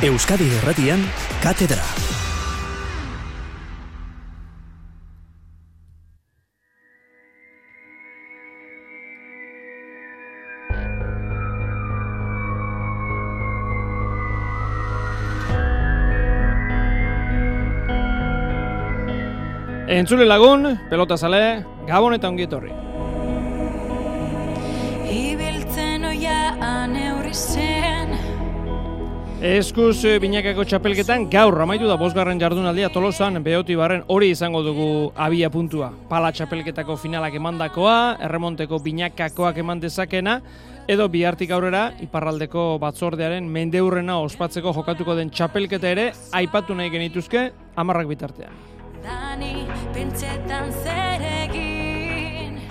Euskadi Erratian, Katedra. Entzule lagun, pelota zale, gabon eta ongi etorri. Ibiltzen oian eurri zen Eskuz eh, binakako txapelketan gaur amaitu da bosgarren jardunaldia tolosan behoti barren hori izango dugu abia puntua. Pala txapelketako finalak emandakoa, erremonteko binakakoak eman dezakena, edo bihartik aurrera iparraldeko batzordearen mendeurrena ospatzeko jokatuko den txapelketa ere aipatu nahi genituzke amarrak bitartean. Dani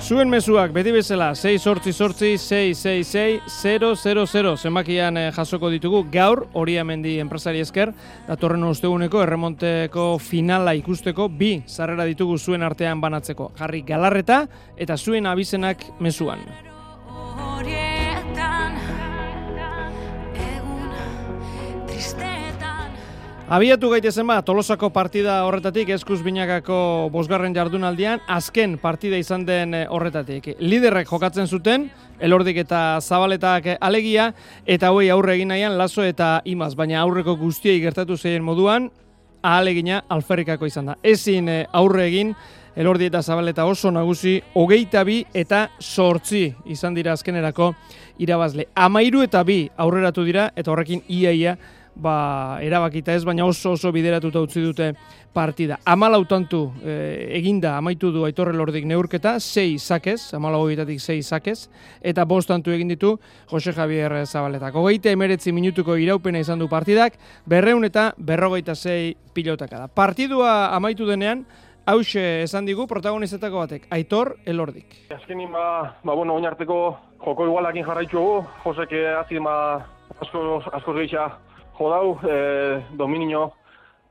Zuen mezuak beti bezala 6 sortzi sortzi 666 zenbakian eh, jasoko ditugu. Gaur hori mendi enpresari esker datorren osteguneko erremonteko finala ikusteko bi sarrera ditugu zuen artean banatzeko. Jarri galarreta eta zuen abizenak mezuan. Abiatu gaitezen ba, Tolosako partida horretatik, eskuz binakako bosgarren jardunaldian, azken partida izan den eh, horretatik. Liderrek jokatzen zuten, elordik eta zabaletak eh, alegia, eta hoi aurre egin nahian laso eta imaz, baina aurreko guztiei gertatu zeien moduan, ahalegina alferrikako izan da. Ezin eh, aurre egin, elordi eta zabaleta oso nagusi, hogeita bi eta sortzi izan dira azkenerako irabazle. Amairu eta bi aurreratu dira, eta horrekin iaia, ba, erabakita ez, baina oso oso bideratuta utzi dute partida. Amalau tantu e, eginda amaitu du Aitorre Lordik neurketa, sei sakez, amalau horietatik sei sakez, eta bost tantu egin ditu Jose Javier Zabaletak. Hogeita emeretzi minutuko iraupena izan du partidak, berreun eta berrogeita sei pilotaka da. Partidua amaitu denean, hause esan digu protagonizatako batek, Aitor Elordik. Azkenin ba, ba bueno, oin arteko joko igualakin jarraitu dugu, Josek eh, hazi ma asko, asko gehitxa jo dau, e, dominio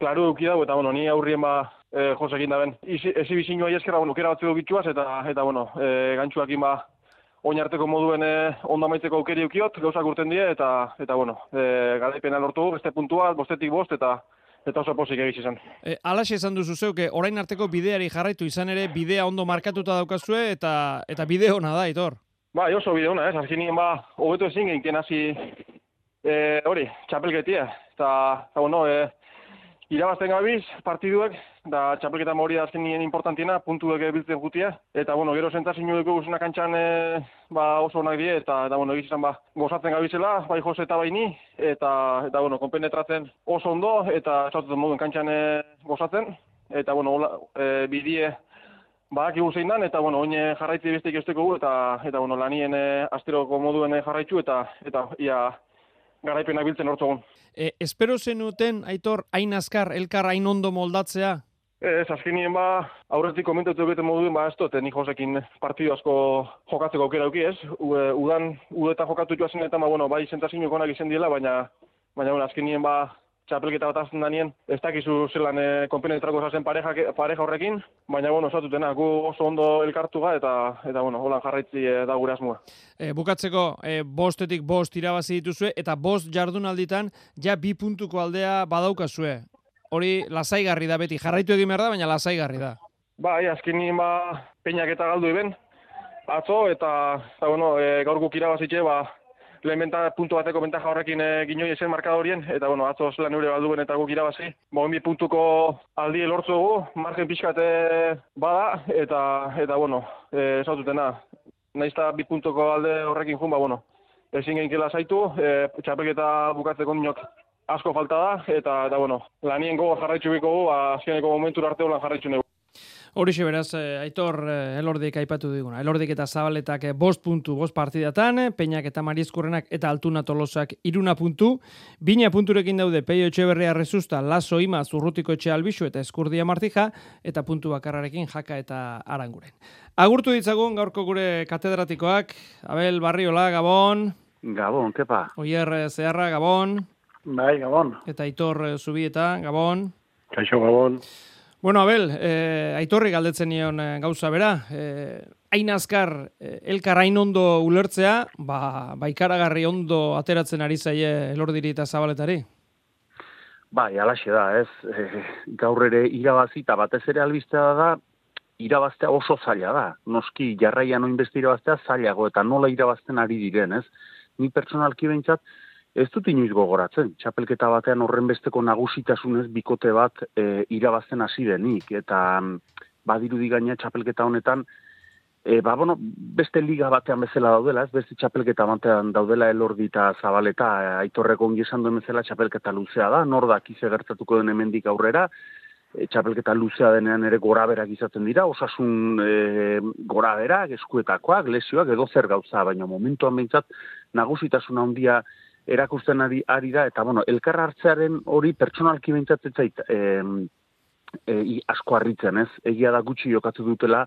klaru eduki dau, eta bueno, ni aurrien ba e, Josekin da ben. Ezi bizinua ieskerra, bueno, kera batzu dukitxuaz, eta, eta bueno, e, gantxuakin ba oin arteko moduen e, ondo amaitzeko aukeri eukiot, gauzak urten die, eta, eta bueno, e, garaipena lortu beste puntua, bostetik bost, eta eta oso pozik egiz izan. E, alaxe esan duzu zeuke, orain arteko bideari jarraitu izan ere, bidea ondo markatuta daukazue, eta eta bide ona da, Aitor. Bai, oso bide ona, ez, azkenien ba, hobeto ezin geinken hasi e, hori, txapelketia. Eta, eta bueno, e, irabazten gabiz, partiduak, da txapelketa hori da azkenien importantiena, puntuek biltzen gutia. Eta, bueno, gero sentazio dugu guzuna kantxan e, ba, oso onak die, eta, eta bueno, egizan ba, gozatzen gabizela, bai Jose eta bai ni, eta, eta bueno, konpenetratzen oso ondo, eta esatuten moduen kantxan e, gozatzen. Eta, bueno, hola, e, bidie, Badakigu zein dan, eta bueno, oin jarraitzi besteik gu, eta, eta bueno, lanien e, asteroko moduen jarraitzu, eta, eta ia garaipenak biltzen hortzogun. E, espero zenuten, Aitor, hain azkar, elkar hain ondo moldatzea? Ez, azkenien ba, aurretik komentatu bete moduen, ba, ez dut, ni josekin partidu asko jokatzeko aukera auki, ez? U, e, udan, udeta jokatu joazen eta, ba, bueno, bai zentazio konak izen diela, baina, baina, bueno, azkenien ba, txapelketa bat azten danien, ez dakizu zelan e, konpenetrako zazen pareja, pareja horrekin, baina, bueno, osatutena, gu oso ondo elkartu ga, eta, eta bueno, holan jarraitzi e, da gure asmoa. E, bukatzeko, e, bostetik bost irabazi dituzue, eta bost jardunalditan, ja bi puntuko aldea badaukazue. Hori lasaigarri da beti, jarraitu egin behar da, baina lasaigarri da. Bai, azkenin ba, peinak eta galdu eben, atzo, eta, eta bueno, e, gaur guk irabazitxe, ba, lehen benta, puntu bateko bentaja horrekin e, ginoi esen markadorien, eta bueno, atzo zelan eure balduen eta guk irabazi. Ba, bi puntuko aldi elortzu dugu, margen pixkate bada, eta, eta bueno, e, esatutena, naizta bi puntuko alde horrekin jun, ba, bueno, ezin gehinkela zaitu, e, txapelketa bukatzeko ninok asko falta da, eta, eta bueno, lanien gogo jarraitzu biko gu, azkeneko momentura arte holan jarraitzu. Horixe beraz, eh, Aitor eh, Elordik aipatu diguna. Elordik eta Zabaletak eh, bost puntu, bost partidatan, eh, Peñak eta Mariezkurrenak eta Altuna Tolosak iruna puntu, bina punturekin daude Peio Etxeberria Rezusta, Laso Ima, Zurrutiko Etxe Albixu eta Eskurdia Martija, eta puntu bakarrarekin Jaka eta Aranguren. Agurtu ditzagun gaurko gure katedratikoak, Abel Barriola, Gabon, Gabon, kepa. Oier eh, Zeharra, Gabon, Bai, Gabon. eta Aitor Zubieta, Gabon. Kaixo, Gabon. Bueno, Abel, eh, aitorri galdetzen nion eh, gauza bera, eh, hain azkar, eh, elkar hain ondo ulertzea, ba, ba ikaragarri ondo ateratzen ari zaie elordiri eta zabaletari. Bai, alaxe da, ez. E, gaur ere irabazi batez ere albistea da, irabaztea oso zaila da. Noski, jarraian oin beste irabaztea zailago eta nola irabazten ari diren, ez. Ni pertsonalki behintzat, ez dut inoiz gogoratzen. Txapelketa batean horren besteko nagusitasunez bikote bat e, irabazten hasi denik. Eta mm, badirudi gaina txapelketa honetan, e, ba, bueno, beste liga batean bezala daudela, ez? Beste txapelketa batean daudela elordi eta zabaleta, e, aitorreko ongi esan duen bezala txapelketa luzea da, nordak ize gertatuko den hemendik aurrera, e, txapelketa luzea denean ere goraberak izaten dira, osasun e, goraberak, eskuetakoak, lesioak, edo zer gauza, baina momentuan behintzat nagusitasun handia erakusten ari, ari da, eta bueno, elkar hartzearen hori pertsonalki behintzat ez zait, e, e, asko harritzen, ez? Egia da gutxi jokatu dutela,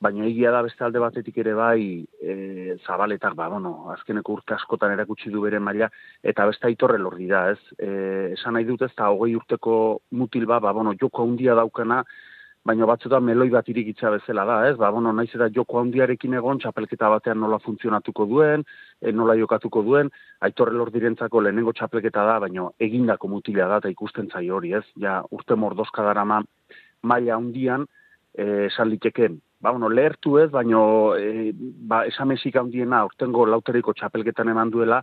baina egia da beste alde batetik ere bai e, zabaletak, ba, bueno, azkeneko urte askotan erakutsi du bere maila, eta beste aitorre lorri da, ez? E, esan nahi dut ez, eta hogei urteko mutil ba, ba, bueno, joko handia daukana, baina batzuta meloi bat irikitza bezala da, ez? Ba, bueno, naiz eta joko handiarekin egon, txapelketa batean nola funtzionatuko duen, e, nola jokatuko duen, aitorre lor direntzako lehenengo txapelketa da, baina egindako mutila da, eta ikusten zai hori, ez? Ja, urte mordozka darama maila handian, e, esan liteken, ba, bueno, lehertu ez, baina e, ba, esamesik handiena, urtengo lauteriko txapelketan eman duela,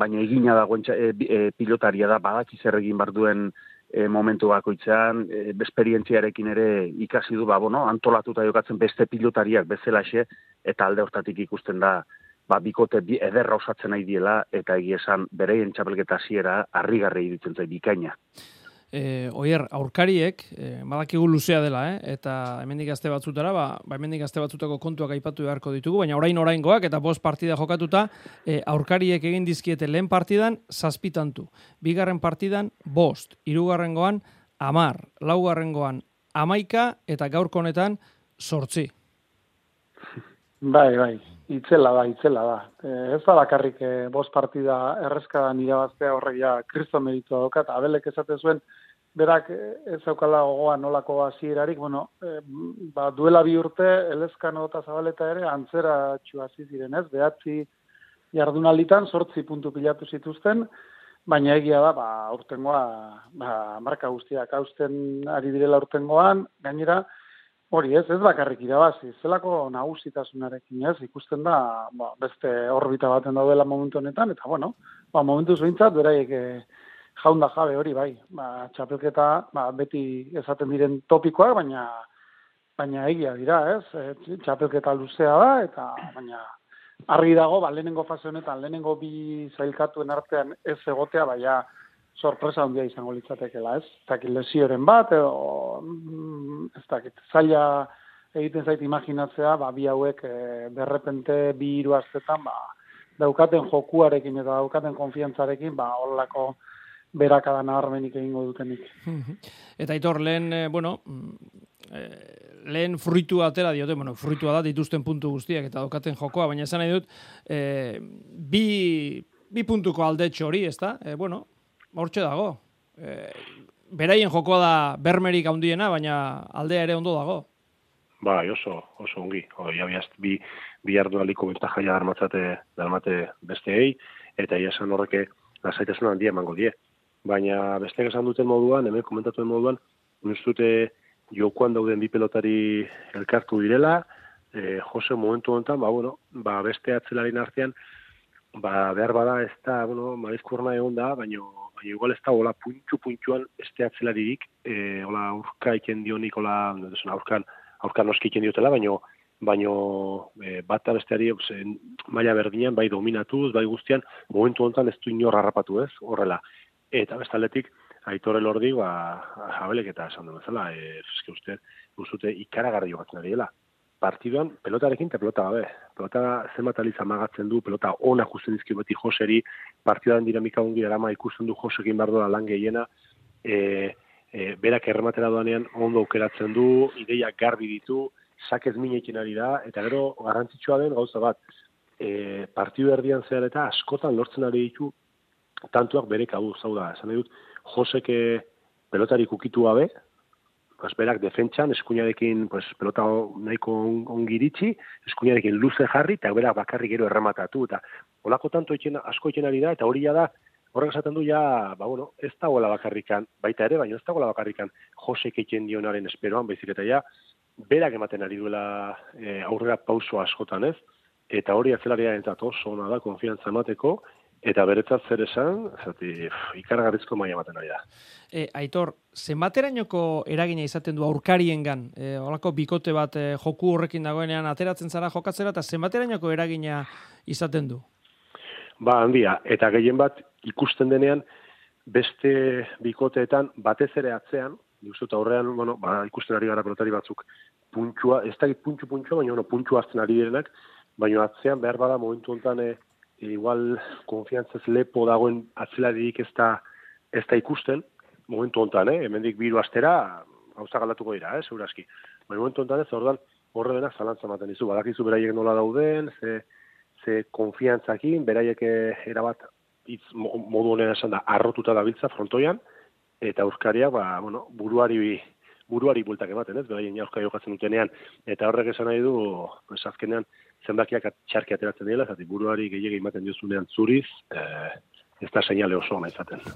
baina egina dagoen e, e, pilotaria da, badakiz erregin bar duen e, momentu bakoitzean, e, esperientziarekin ere ikasi du, ba, bueno, antolatuta jokatzen beste pilotariak bezalaxe, eta alde hortatik ikusten da, ba, bikote bi, ederra osatzen nahi diela, eta egia esan bereien txapelketa hasiera harrigarri iruditzen zait bikaina e, oier, aurkariek, e, badakigu luzea dela, eh? eta hemendik gazte batzutara, ba, ba hemendik gazte batzutako kontuak aipatu beharko ditugu, baina orain oraingoak eta bost partida jokatuta, e, aurkariek egin dizkiete lehen partidan, zazpitantu. Bigarren partidan, bost. Hirugarrengoan amar. Laugarrengoan, amaika, eta gaurko honetan, sortzi. Bai, bai, itzela da, itzela da. E, ez da bakarrik e, bost partida errezkadan irabaztea horrek ja kristo meritua doka, eta abelek esate zuen, berak eh, ez zaukala gogoa nolako hasierarik, bueno, e, ba, duela bi urte, elezkano eta zabaleta ere, antzera txuazi ziren ez, behatzi jardunalitan, sortzi puntu pilatu zituzten, baina egia da, ba, urtengoa, ba, marka guztiak hausten ari direla urtengoan, gainera, hori ez, ez bakarrik irabazi, zelako nagusitasunarekin ez, ikusten da, ba, beste orbita baten daudela momentu honetan, eta bueno, ba, momentu zuintzat, beraiek, e, jaunda jabe hori bai, ba, txapelketa ba, beti esaten diren topikoak, baina baina egia dira, ez? E, txapelketa luzea da, eta baina argi dago, ba, lehenengo fase honetan, lehenengo bi zailkatuen artean ez egotea, baina sorpresa handia izango litzatekela, ez? Ez dakit lesioren bat, edo, mm, ez dakit, zaila egiten zait imaginatzea, ba, bi hauek e, berrepente bi hiru astetan, ba, daukaten jokuarekin eta daukaten konfiantzarekin, ba, horrelako berakada nabarmenik egingo dutenik. Eta itor, lehen, eh, bueno, e, lehen fruitu atera diote, bueno, fruitua da dituzten puntu guztiak eta daukaten jokoa, baina esan nahi dut, e, bi, bi puntuko alde hori, ez da? E, bueno, hortxe dago. E, beraien jokoa da bermerik handiena, baina aldea ere ondo dago. Ba, oso, oso ongi. Oi, abiaz, bi, bi ardu aliko benta jaia darmatzate, darmate besteei, eta ia esan horreke lasaitasun handia emango die baina beste esan duten moduan, hemen komentatuen moduan, dute jokoan dauden bi pelotari elkartu direla, e, Jose momentu honetan, ba, bueno, ba, beste atzelarin artean, ba, behar bada ez da, bueno, marizkurna egon da, baina baina igual ez da, hola, puntxu puntxuan beste atzelaririk, e, hola, aurka iken dionik, hola, aurkan, aurkan noski iken diotela, baina baino e, bat besteari maila berdinean bai dominatuz, bai guztian, momentu honetan ez du inor harrapatu ez, horrela. Eta bestaletik, aitore lordi, ba, jabelek eta esan duen zela, e, eske uste, uzute ikaragarri jokatzen ari dela. Partiduan, pelotarekin eta pelota gabe. Pelota zenbat aliz amagatzen du, pelota ona justen dizki beti joseri, partiduan dinamika ongi erama ikusten du josekin bardoa lan gehiena, e, e, berak errematera doanean ondo aukeratzen du, ideiak garbi ditu, sakez minekin ari da, eta gero garrantzitsua den gauza bat, e, partidu erdian zehar eta askotan lortzen ari ditu tantuak bere kabu, zau da, esan dut, Joseke pelotari kukitu gabe, pues berak defentsan, eskuinarekin pues, pelota nahiko ongiritzi, eskuinarekin luze jarri, eta berak bakarrik gero errematatu, eta olako tanto itxena, asko itxena da, eta hori da, Horrek esaten du ja, ba, bueno, ez dagoela bakarrikan, baita ere, baina ez dagoela bakarrikan Jose Keiten dionaren esperoan, baizik eta ja, berak ematen ari duela e, aurrera pauso askotan ez, eta hori atzelaria entzat oso ona da, konfiantza emateko, eta beretzat zer esan, zati, ikargarrizko maia ematen ari da. E, Aitor, zenbaterainoko eragina izaten du aurkariengan? E, holako bikote bat e, joku horrekin dagoenean ateratzen zara jokatzera eta zenbaterainoko eragina izaten du? Ba, handia, eta gehien bat ikusten denean, beste bikoteetan batez ere atzean, dut aurrean, bueno, ba, ikusten ari gara pelotari batzuk, puntxua, ez da puntxu puntxua, baina bueno, puntxu hartzen ari direnak, baina atzean behar bada momentu honetan e, igual konfiantzaz lepo dagoen atzelaririk ez da, ez da ikusten, momentu honetan, eh? hemendik biru astera, hauza galdatuko dira, eh, segurazki. Baina momentu honetan ez, ordan horre denak zalantza ematen dizu, badakizu beraiek nola dauden, ze, ze konfiantzakin, beraiek eh, erabat hitz mo- modu honen esan da, arrotuta dabiltza frontoian, eta euskariak, ba, bueno, buruari buruari bultak ematen, ez, beraien jauzka jokatzen dutenean, eta horrek esan nahi du, pues, azkenean, zenbakiak txarki ateratzen dira, zati buruari gehiagin ematen diozunean zuriz, eh, ez da seinale oso ona izaten.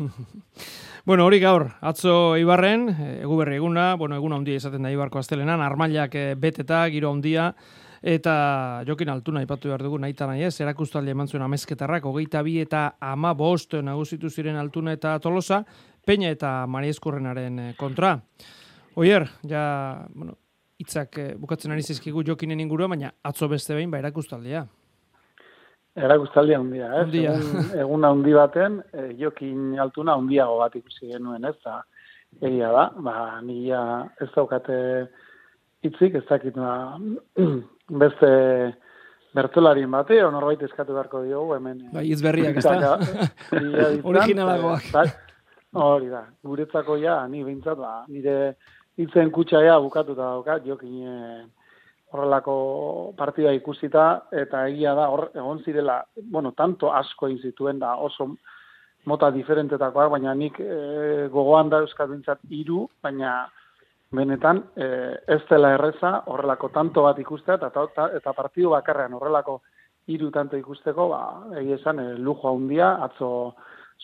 Bueno, hori gaur, atzo Ibarren, eh, egu berri eguna, bueno, eguna handia izaten da Ibarko astelenan, armailak eh, beteta, giro handia, eta jokin altuna ipatu behar dugu nahi nahi ez, erakustaldi eman zuen amezketarrak, hogeita bi eta ama bost nagusitu ziren altuna eta tolosa, peña eta mariezkurrenaren eh, kontra. Oier, ja, bueno, hitzak eh, bukatzen ari zizkigu jokinen inguruan, baina atzo beste behin, ba, erakustaldia. Erakustaldia handia, ez? Handia. Egun, egun handi baten, e, jokin altuna handiago bat ikusi genuen, ez? Da, egia da, ba, nila ez daukate hitzik, ez dakit, ba, beste bertolarien bate, o norbait eskatu beharko diogu, hemen. Bai, hitz berriak? Ia ditzan, Originalagoak. eh, bai, hori da, guretzako ja, ni behintzat, ba, nire hitzen kutsaia bukatuta daukat, jokin eh, horrelako partida ikusita, eta egia da, hor, egon zirela, bueno, tanto asko egin zituen da oso mota diferentetakoak, baina nik e, gogoan da euskalduntzat hiru, baina benetan e, ez dela erreza horrelako tanto bat ikustea, eta, eta, eta partidu bakarrean horrelako hiru tanto ikusteko, ba, egia esan, e, lujo handia, atzo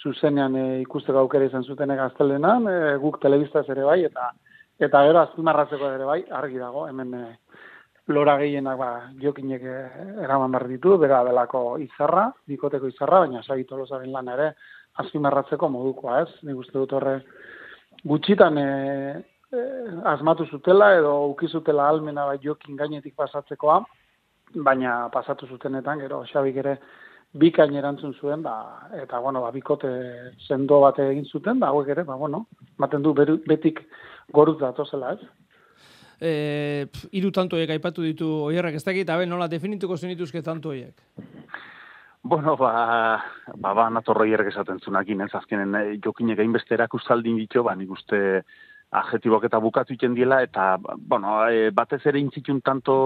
zuzenean e, ikusteko aukera izan zutenek gaztelenan, e, guk telebistaz ere bai, eta eta gero azpimarratzeko ere bai, argi dago, hemen e, lora gehienak ba, jokinek eh, eraman behar ditu, bera delako izarra, bikoteko izarra, baina sagi tolosaren lan ere azpimarratzeko modukoa, ez? Nik uste dut horre gutxitan e, e, asmatu zutela edo ukizutela almena bai jokin gainetik pasatzekoa, baina pasatu zutenetan, gero Xabik ere bikain erantzun zuen, ba, eta bueno, ba, bikote sendo bat egin zuten, da hauek ere, ba, bueno, maten du beru, betik goruz datozela, ez? E, pf, hiru tanto horiek aipatu ditu oierrak ez dakit, abe, nola definituko zenituzke tanto horiek? Bueno, ba, ba, ba natorroierrek esaten zunakin, ez azkenen eh, jokinek hainbeste erakustaldin ditu, ba, nik uste adjetibok eta bukatu iten diela, eta, bueno, e, batez ere intzitun tanto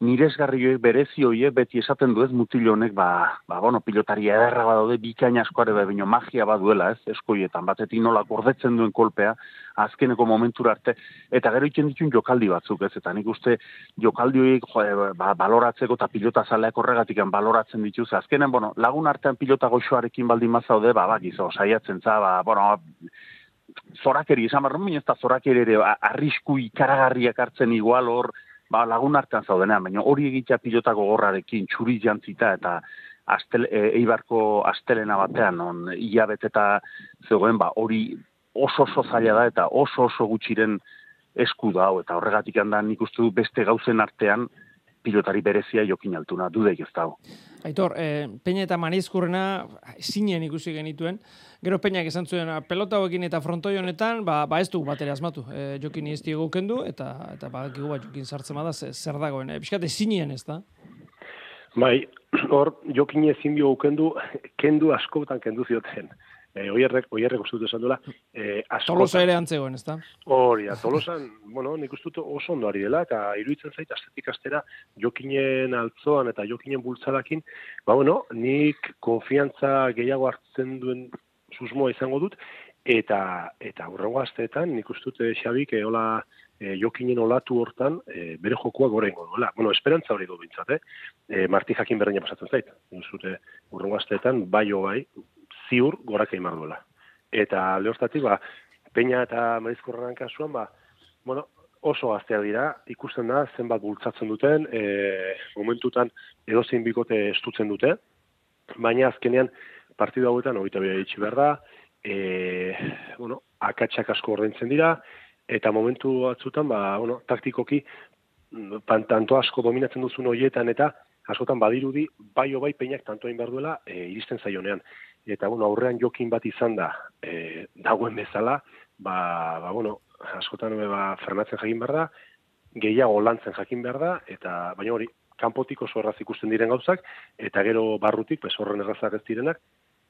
niresgarri horiek berezi horiek beti esaten du ez mutil honek ba, ba bueno, pilotaria ederra badaude bikain askoare be baino magia baduela, ez? Eskoietan batetik nola gordetzen duen kolpea azkeneko momentura arte eta gero itzen ditun jokaldi batzuk, ez? Eta nik uste jokaldi horiek jo, e, ba, baloratzeko eta pilota zaleak horregatikan baloratzen dituz. Azkenen, bueno, lagun artean pilota goxoarekin baldin mazaude, ba, ba, gizo, saiatzen za, ba, bueno, zorakeri, barren, baina ez da zorakeri ere arrisku ikaragarriak hartzen igual hor, ba, lagun artean zaudenean, baina hori egitea pilota gogorrarekin, txuri jantzita eta astel, e, eibarko astelena batean, on hilabete eta zegoen, ba, hori oso oso zaila da eta oso oso gutxiren esku da, hau, eta horregatik handan nik uste du beste gauzen artean pilotari berezia jokin altuna, dudeik ez dago. Aitor, e, Peña eta Marizkurrena zinen ikusi genituen. Gero Peñak esan zuen, "Ah, pelota hauekin eta frontoi honetan, ba, ba ez dugu batera asmatu. E, jokin ez diegu kendu, eta, eta badakigu bat jokin sartzen bada ze- zer dagoen. E, Piskate zinen ez da? Bai, hor jokin ezin dio kendu, kendu askotan kendu zioten. E, oierrek, oierrek uste dut esan duela, e, askotan. Tolosa ere antzegoen, ez da? Hori da, Tolosan, bueno, nik uste dut oso ondo ari dela, eta iruditzen zait, astetik astera, jokinen altzoan eta jokinen bultzadakin, ba, bueno, nik konfiantza gehiago hartzen duen susmoa izango dut, eta eta aurrengo asteetan nik uste dut eh, Xabik eh, hola eh, jokinen olatu hortan eh, bere jokoa gorengo duela. Bueno, esperantza hori du bintzat, eh? eh Marti jakin berdina pasatzen zait. Nik uste dut, eh, hurrengo asteetan, bai bai, ziur goraka imar duela. Eta lehoztatik, ba, Peña eta Marizkorran kasuan, ba, bueno, oso gazteak dira, ikusten da, zenbat bultzatzen duten, e, momentutan edozein bikote estutzen dute, baina azkenean partidu hauetan hogeita bera itxi behar da, e, bueno, akatsak asko ordaintzen dira, eta momentu batzutan, ba, bueno, taktikoki, pan, tanto asko dominatzen duzun horietan eta askotan badirudi, bai bai peinak tanto hain behar duela, e, iristen zaionean. Eta, bueno, aurrean jokin bat izan da, e, dagoen bezala, ba, ba bueno, askotan ba, fermatzen jakin behar da, gehiago lantzen jakin behar da, eta baina hori, kanpotik oso erraz ikusten diren gauzak, eta gero barrutik, bez horren errazak ez direnak,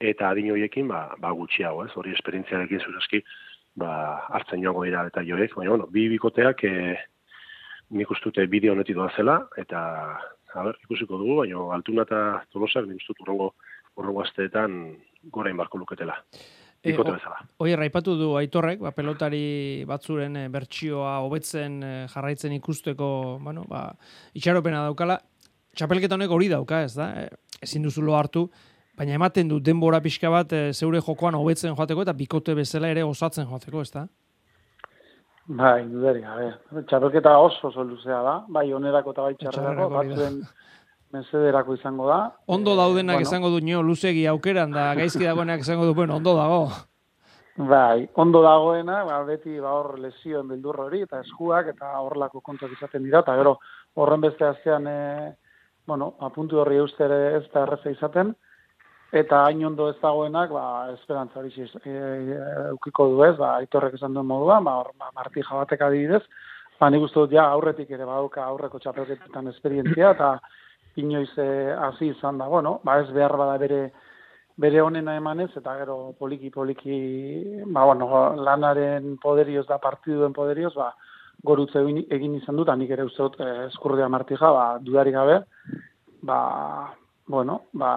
eta adin horiekin ba, ba gutxiago, ez, hori esperientziarekin zuraski, ba, hartzen joango dira eta joek, baina, bueno, bi bikoteak, e, nik ustute bideo honetik doa zela, eta, a ber, ikusiko dugu, baina, altuna eta tolosak, nik ustut urrongo, urrongo asteetan, gorein barko luketela. E, Bikote bezala. Oie, raipatu du aitorrek, ba, pelotari batzuren e, bertsioa hobetzen e, jarraitzen ikusteko, bueno, ba, itxaropena daukala, txapelketa honek hori dauka, ez da? E, ezin duzulo hartu, baina ematen du denbora pixka bat e, zeure jokoan hobetzen joateko eta bikote bezala ere osatzen joateko, ez da? Bai, dudari, gabe. Txapelketa oso oso luzea da, bai onerako eta bai txarrerako, hori da. Mesederako izango da. Ondo Eh, daudenak bueno, izango du nio luzegi aukeran da gaizki dagoenak izango du, bueno, ondo dago. Bai, ondo dagoena, ba, beti ba, hor lesioen beldur hori, eta eskuak, eta horrelako kontuak izaten dira, eta gero horren beste astean, e, bueno, apuntu horri euste ere ez da erreza izaten, eta hain ondo ez dagoenak, ba, esperantza hori e, e, eukiko du ez, ba, aitorrek esan duen moduan, ba, ba, marti jabatek adibidez, ba, nik uste dut, ja, aurretik ere badauka aurreko txapelketetan esperientzia, eta inoiz eh, hasi izan da, bueno, ba, ez behar bada bere, bere honena emanez, eta gero poliki poliki, ba, bueno, lanaren poderioz da partiduen poderioz, ba, gorutze egin, egin izan dut, nik ere uste dut eh, eskurdia martija, ba, dudari gabe, ba, bueno, ba,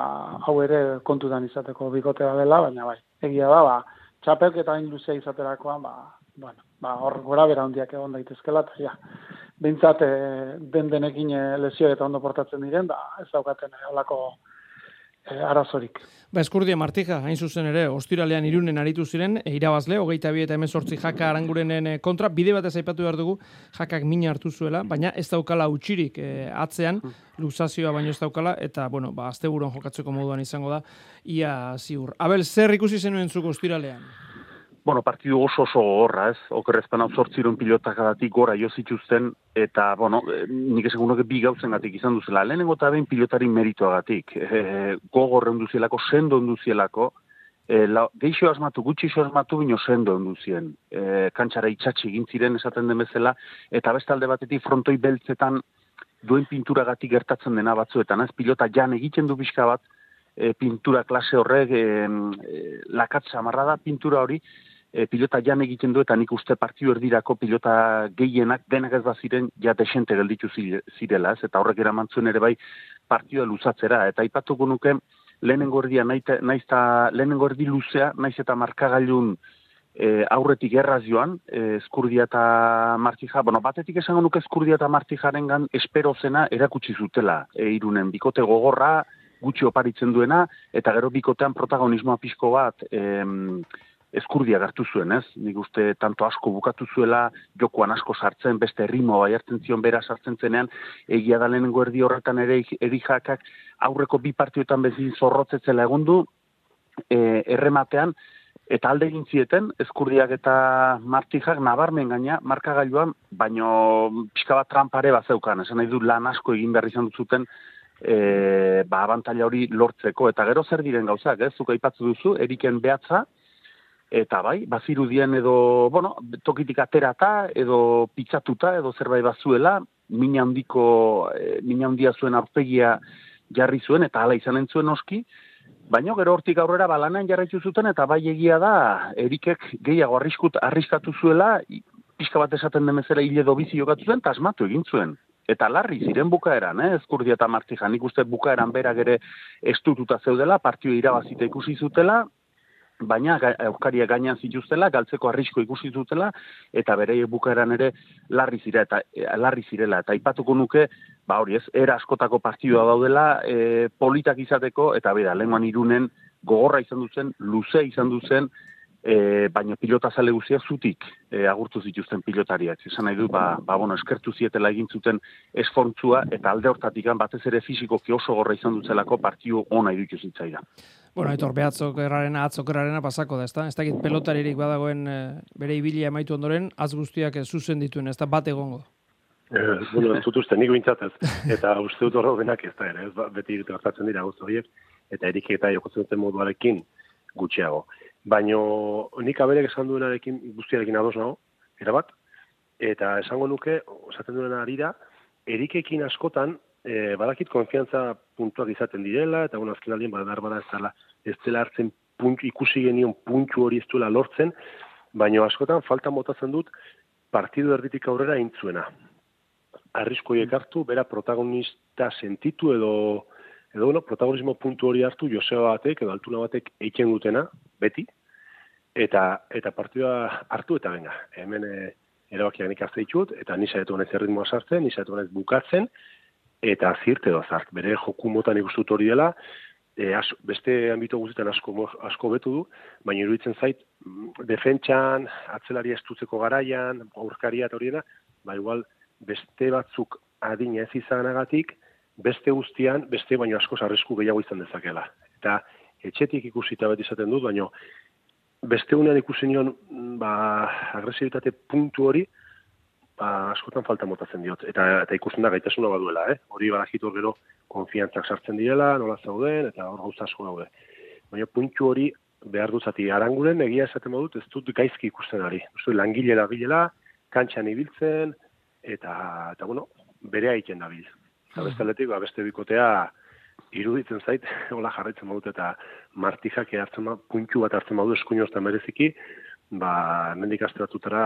hau ere kontutan izateko bikotea dela, baina bai, egia da, ba, txapelketa hain luzea izaterakoan, ba, bueno, ba, hor gora bera handiak egon daitezkela, eta ja, behintzat e, den denekin e, lesio eta ondo portatzen diren, da ez daukaten e, olako e, arazorik. Ba, eskurdia martija, hain zuzen ere, ostiralean irunen aritu ziren, e, irabazle, hogeita bi eta emezortzi jaka arangurenen kontra, bide batez aipatu behar dugu, jakak mina hartu zuela, baina ez daukala utxirik e, atzean, luxazioa baino ez daukala, eta, bueno, ba, asteburon jokatzeko moduan izango da, ia ziur. Abel, zer ikusi zenuen zuko ostiralean? Bueno, partidu oso oso gogorra, ez? Okerrezpan hau sortziron pilotak adatik gora jo zituzten, eta, bueno, eh, nik esan gunoke bi gauzen gatik izan duzela. Lehenengo eta behin pilotari merituagatik. E, gogorre onduzielako, sendo onduzielako, e, la, geixo asmatu, gutxi asmatu, bino sendo onduzien. E, kantxara itxatxi egin ziren esaten den bezala, eta bestalde batetik frontoi beltzetan duen pinturagatik gertatzen dena batzuetan, ez? Pilota jan egiten du pixka bat, e, pintura klase horrek, e, e, lakatza marra da pintura hori, e, pilota jan egiten du eta nik uste partiu erdirako pilota gehienak denak ez baziren ja desente gelditu zire- zirela, ez? Eta horrek eraman zuen ere bai partioa luzatzera. Eta aipatuko nuke lehenengo erdia naita, naizta, lehenengo erdi luzea, naiz eta markagailun e, aurretik erraz joan, e, eskurdia eta martija, bueno, batetik esango nuke eskurdia eta martijaren gan espero zena erakutsi zutela, e, irunen, bikote gogorra, gutxi oparitzen duena, eta gero bikotean protagonismoa pixko bat, em, eskurdia gartu zuen, ez? Nik uste tanto asko bukatu zuela, jokoan asko sartzen, beste ritmo bai hartzen zion bera sartzen zenean, egia da lehenengo erdi horretan ere erijakak aurreko bi partioetan bezin zorrotzetzela egon du, e, errematean, eta alde egin zieten, eskurdiak eta martijak nabarmen gaina, markagailuan, baino pixka bat trampare bat zeukan, esan nahi du lan asko egin behar izan dut zuten, e, ba, abantaila hori lortzeko, eta gero zer diren gauzak, ez? Zuk aipatzu duzu, eriken behatza, eta bai, bazirudien edo, bueno, tokitik aterata, edo pitzatuta, edo zerbait bazuela, mina handiko, e, mina handia zuen aurpegia jarri zuen, eta hala izanen zuen oski, baina gero hortik aurrera balanean jarraitu zuten, eta bai egia da, erikek gehiago arriskut, arriskatu zuela, pixka bat esaten demezela hile edo bizi jokatu zuen, eta asmatu egin zuen. Eta larri ziren bukaeran, eh? Ezkurdia eta Martija, nik uste bukaeran berak ere estututa zeudela, partio irabazita ikusi zutela, baina euskaria gainean zituztela, galtzeko arrisko ikusi zutela, eta bere bukaeran ere larri zira eta e, larri zirela. Eta aipatuko nuke, ba hori ez, era askotako partidua daudela, e, politak izateko, eta bera, lenguan irunen, gogorra izan duzen, luze izan duzen, e, baina pilota zale guzia zutik e, agurtu zituzten pilotariak. Esan nahi du, ba, ba bueno, eskertu zietela egin zuten esfortzua, eta alde hortatik batez ere fizikoki oso gorra izan dutzelako partiu ona iruditu zitzaida. Bueno, aitor, behatzok errarena, atzok errarena pasako da, ez da? Ez dakit pelotaririk badagoen e, bere ibilia emaitu ondoren, az guztiak zuzen dituen, ez da bat egongo. Eh, bueno, ez dut uste, nik bintzat ez. Eta uste dut horro benak ez da ere, ez ba, beti irte hartatzen dira guzti horiek, eta erik eta jokotzen duten moduarekin gutxiago. Baino nik aberek esan duenarekin guztiarekin ados nago, erabat, eta esango nuke, esaten duena arira, erikekin askotan, e, badakit konfiantza puntuak izaten direla, eta bueno, azken aldien badar bada ez dela, ez dela hartzen puntu, ikusi genion puntu hori ez duela lortzen, baino askotan falta motatzen dut partidu erditik aurrera intzuena. Arriskoiek hartu, bera protagonista sentitu edo edo bueno, protagonismo puntu hori hartu Joseba batek edo altuna batek eiken dutena, beti, eta eta partida hartu eta venga, hemen e, erabakiak nik hartze ditut, eta ni saiatu honez erritmoa sartzen, ni saiatu honez bukatzen, eta zirte edo zart, bere joku motan ikustut hori dela, e, as, beste ambito guztietan asko, asko betu du, baina iruditzen zait, mm, defentsan, atzelari estutzeko garaian, aurkaria eta horiena, ba igual, beste batzuk adina ez izanagatik, beste guztian, beste baino asko arrisku gehiago izan dezakela. Eta etxetik ikusita beti izaten dut, baino beste unean ikusi nion ba, agresibitate puntu hori, ba, askotan falta motatzen diot. Eta, eta ikusten da gaitasuna baduela, eh? hori badakitu gero konfiantzak sartzen direla, nola zauden, eta hor gauza asko daude. Baina puntu hori behar duzati aranguren egia esaten badut, ez dut gaizki ikusten ari. Uste, langile da bilela, kantxan ibiltzen, eta, eta bueno, bere haiken da bil. Eta beste ba, beste bikotea iruditzen zait, hola jarraitzen badut eta martijak hartzen badut, puntu bat hartzen badut eskuinozta mereziki, ba, mendik aste batutara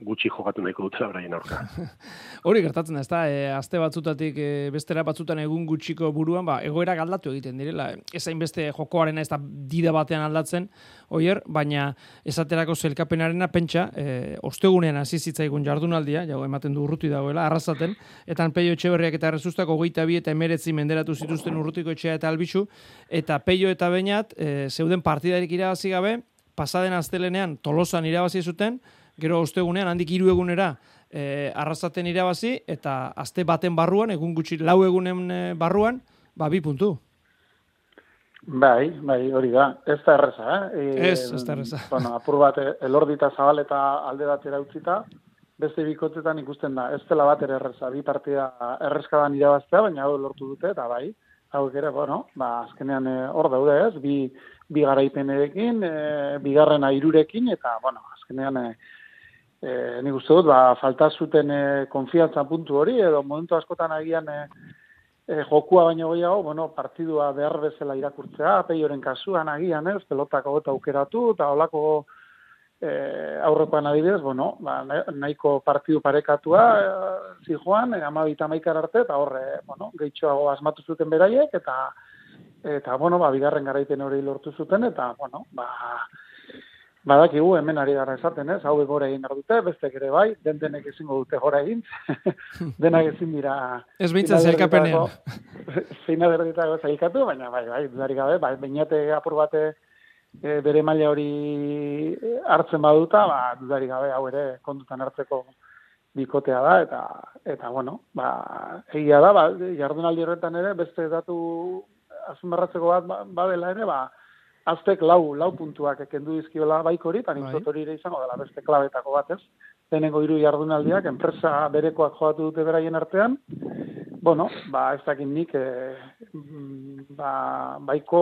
gutxi jokatu nahiko dutela braien aurka. Hori gertatzen da, ez da, e, aste batzutatik e, bestera batzutan egun gutxiko buruan, ba, egoera galdatu egiten direla. Ezain beste jokoaren ez da dida batean aldatzen, oier, baina esaterako zelkapenarena pentsa, e, ostegunean hasi zitzaigun jardunaldia, jau ematen du urruti dagoela, arrazaten, eta peio etxeberriak eta errezustako goita bi eta emeretzi menderatu zituzten urrutiko etxea eta albitxu, eta peio eta bainat, e, zeuden partidarik irabazi gabe, pasaden astelenean tolosan irabazi zuten, gero ostegunean handik hiru egunera e, arrazaten irabazi eta aste baten barruan egun gutxi lau egunen e, barruan ba bi puntu. Bai, bai, hori da. Ez da erreza, eh? E, ez, ez da erreza. Bueno, apur bat, elordita zabal eta alde batera utzita, beste bikotetan ikusten da, ez dela bat erreza, bi partida errezkadan irabaztea, baina hau lortu dute, eta bai, hau ere, bueno, ba, azkenean hor daude ez, bi, bi garaipenerekin, e, bigarrena irurekin, eta, bueno, azkenean, e, e, nik uste dut, ba, falta zuten e, konfiantza puntu hori, edo momentu askotan agian e, e, jokua baino gehiago, bueno, partidua behar bezala irakurtzea, peioren kasuan agian, ez, pelotako gota aukeratu, eta holako e, aurrekoan adibidez, bueno, ba, nahiko partidu parekatua e, zijoan, e, amabita arte, eta horre, bueno, gehitxoago asmatu zuten beraiek, eta eta, bueno, ba, bigarren garaipen hori lortu zuten, eta, bueno, ba, Badakigu hemen ari gara esaten, ez? Hau gora egin dute, beste ere bai, den denek ezingo dute gora egin. Denak ezin dira... Ez bintza zelkapenean. Zeina berditako zailkatu, baina bai, bai, dudari gabe, bai, bainate apur bate e, bere maila hori hartzen baduta, ba, dudari gabe hau ere kondutan hartzeko bikotea da, eta, eta bueno, ba, egia da, ba, jardunaldi horretan ere, beste datu azunbarratzeko bat ba, badela ere, ba, aztek lau, lau puntuak ekendu dizkiola baikori, eta nintzot bai. hori ere izango dela beste klabetako batez. Denengo hiru jardunaldiak, enpresa berekoak joatu dute beraien artean, bueno, ba, ez dakit nik, e, ba, baiko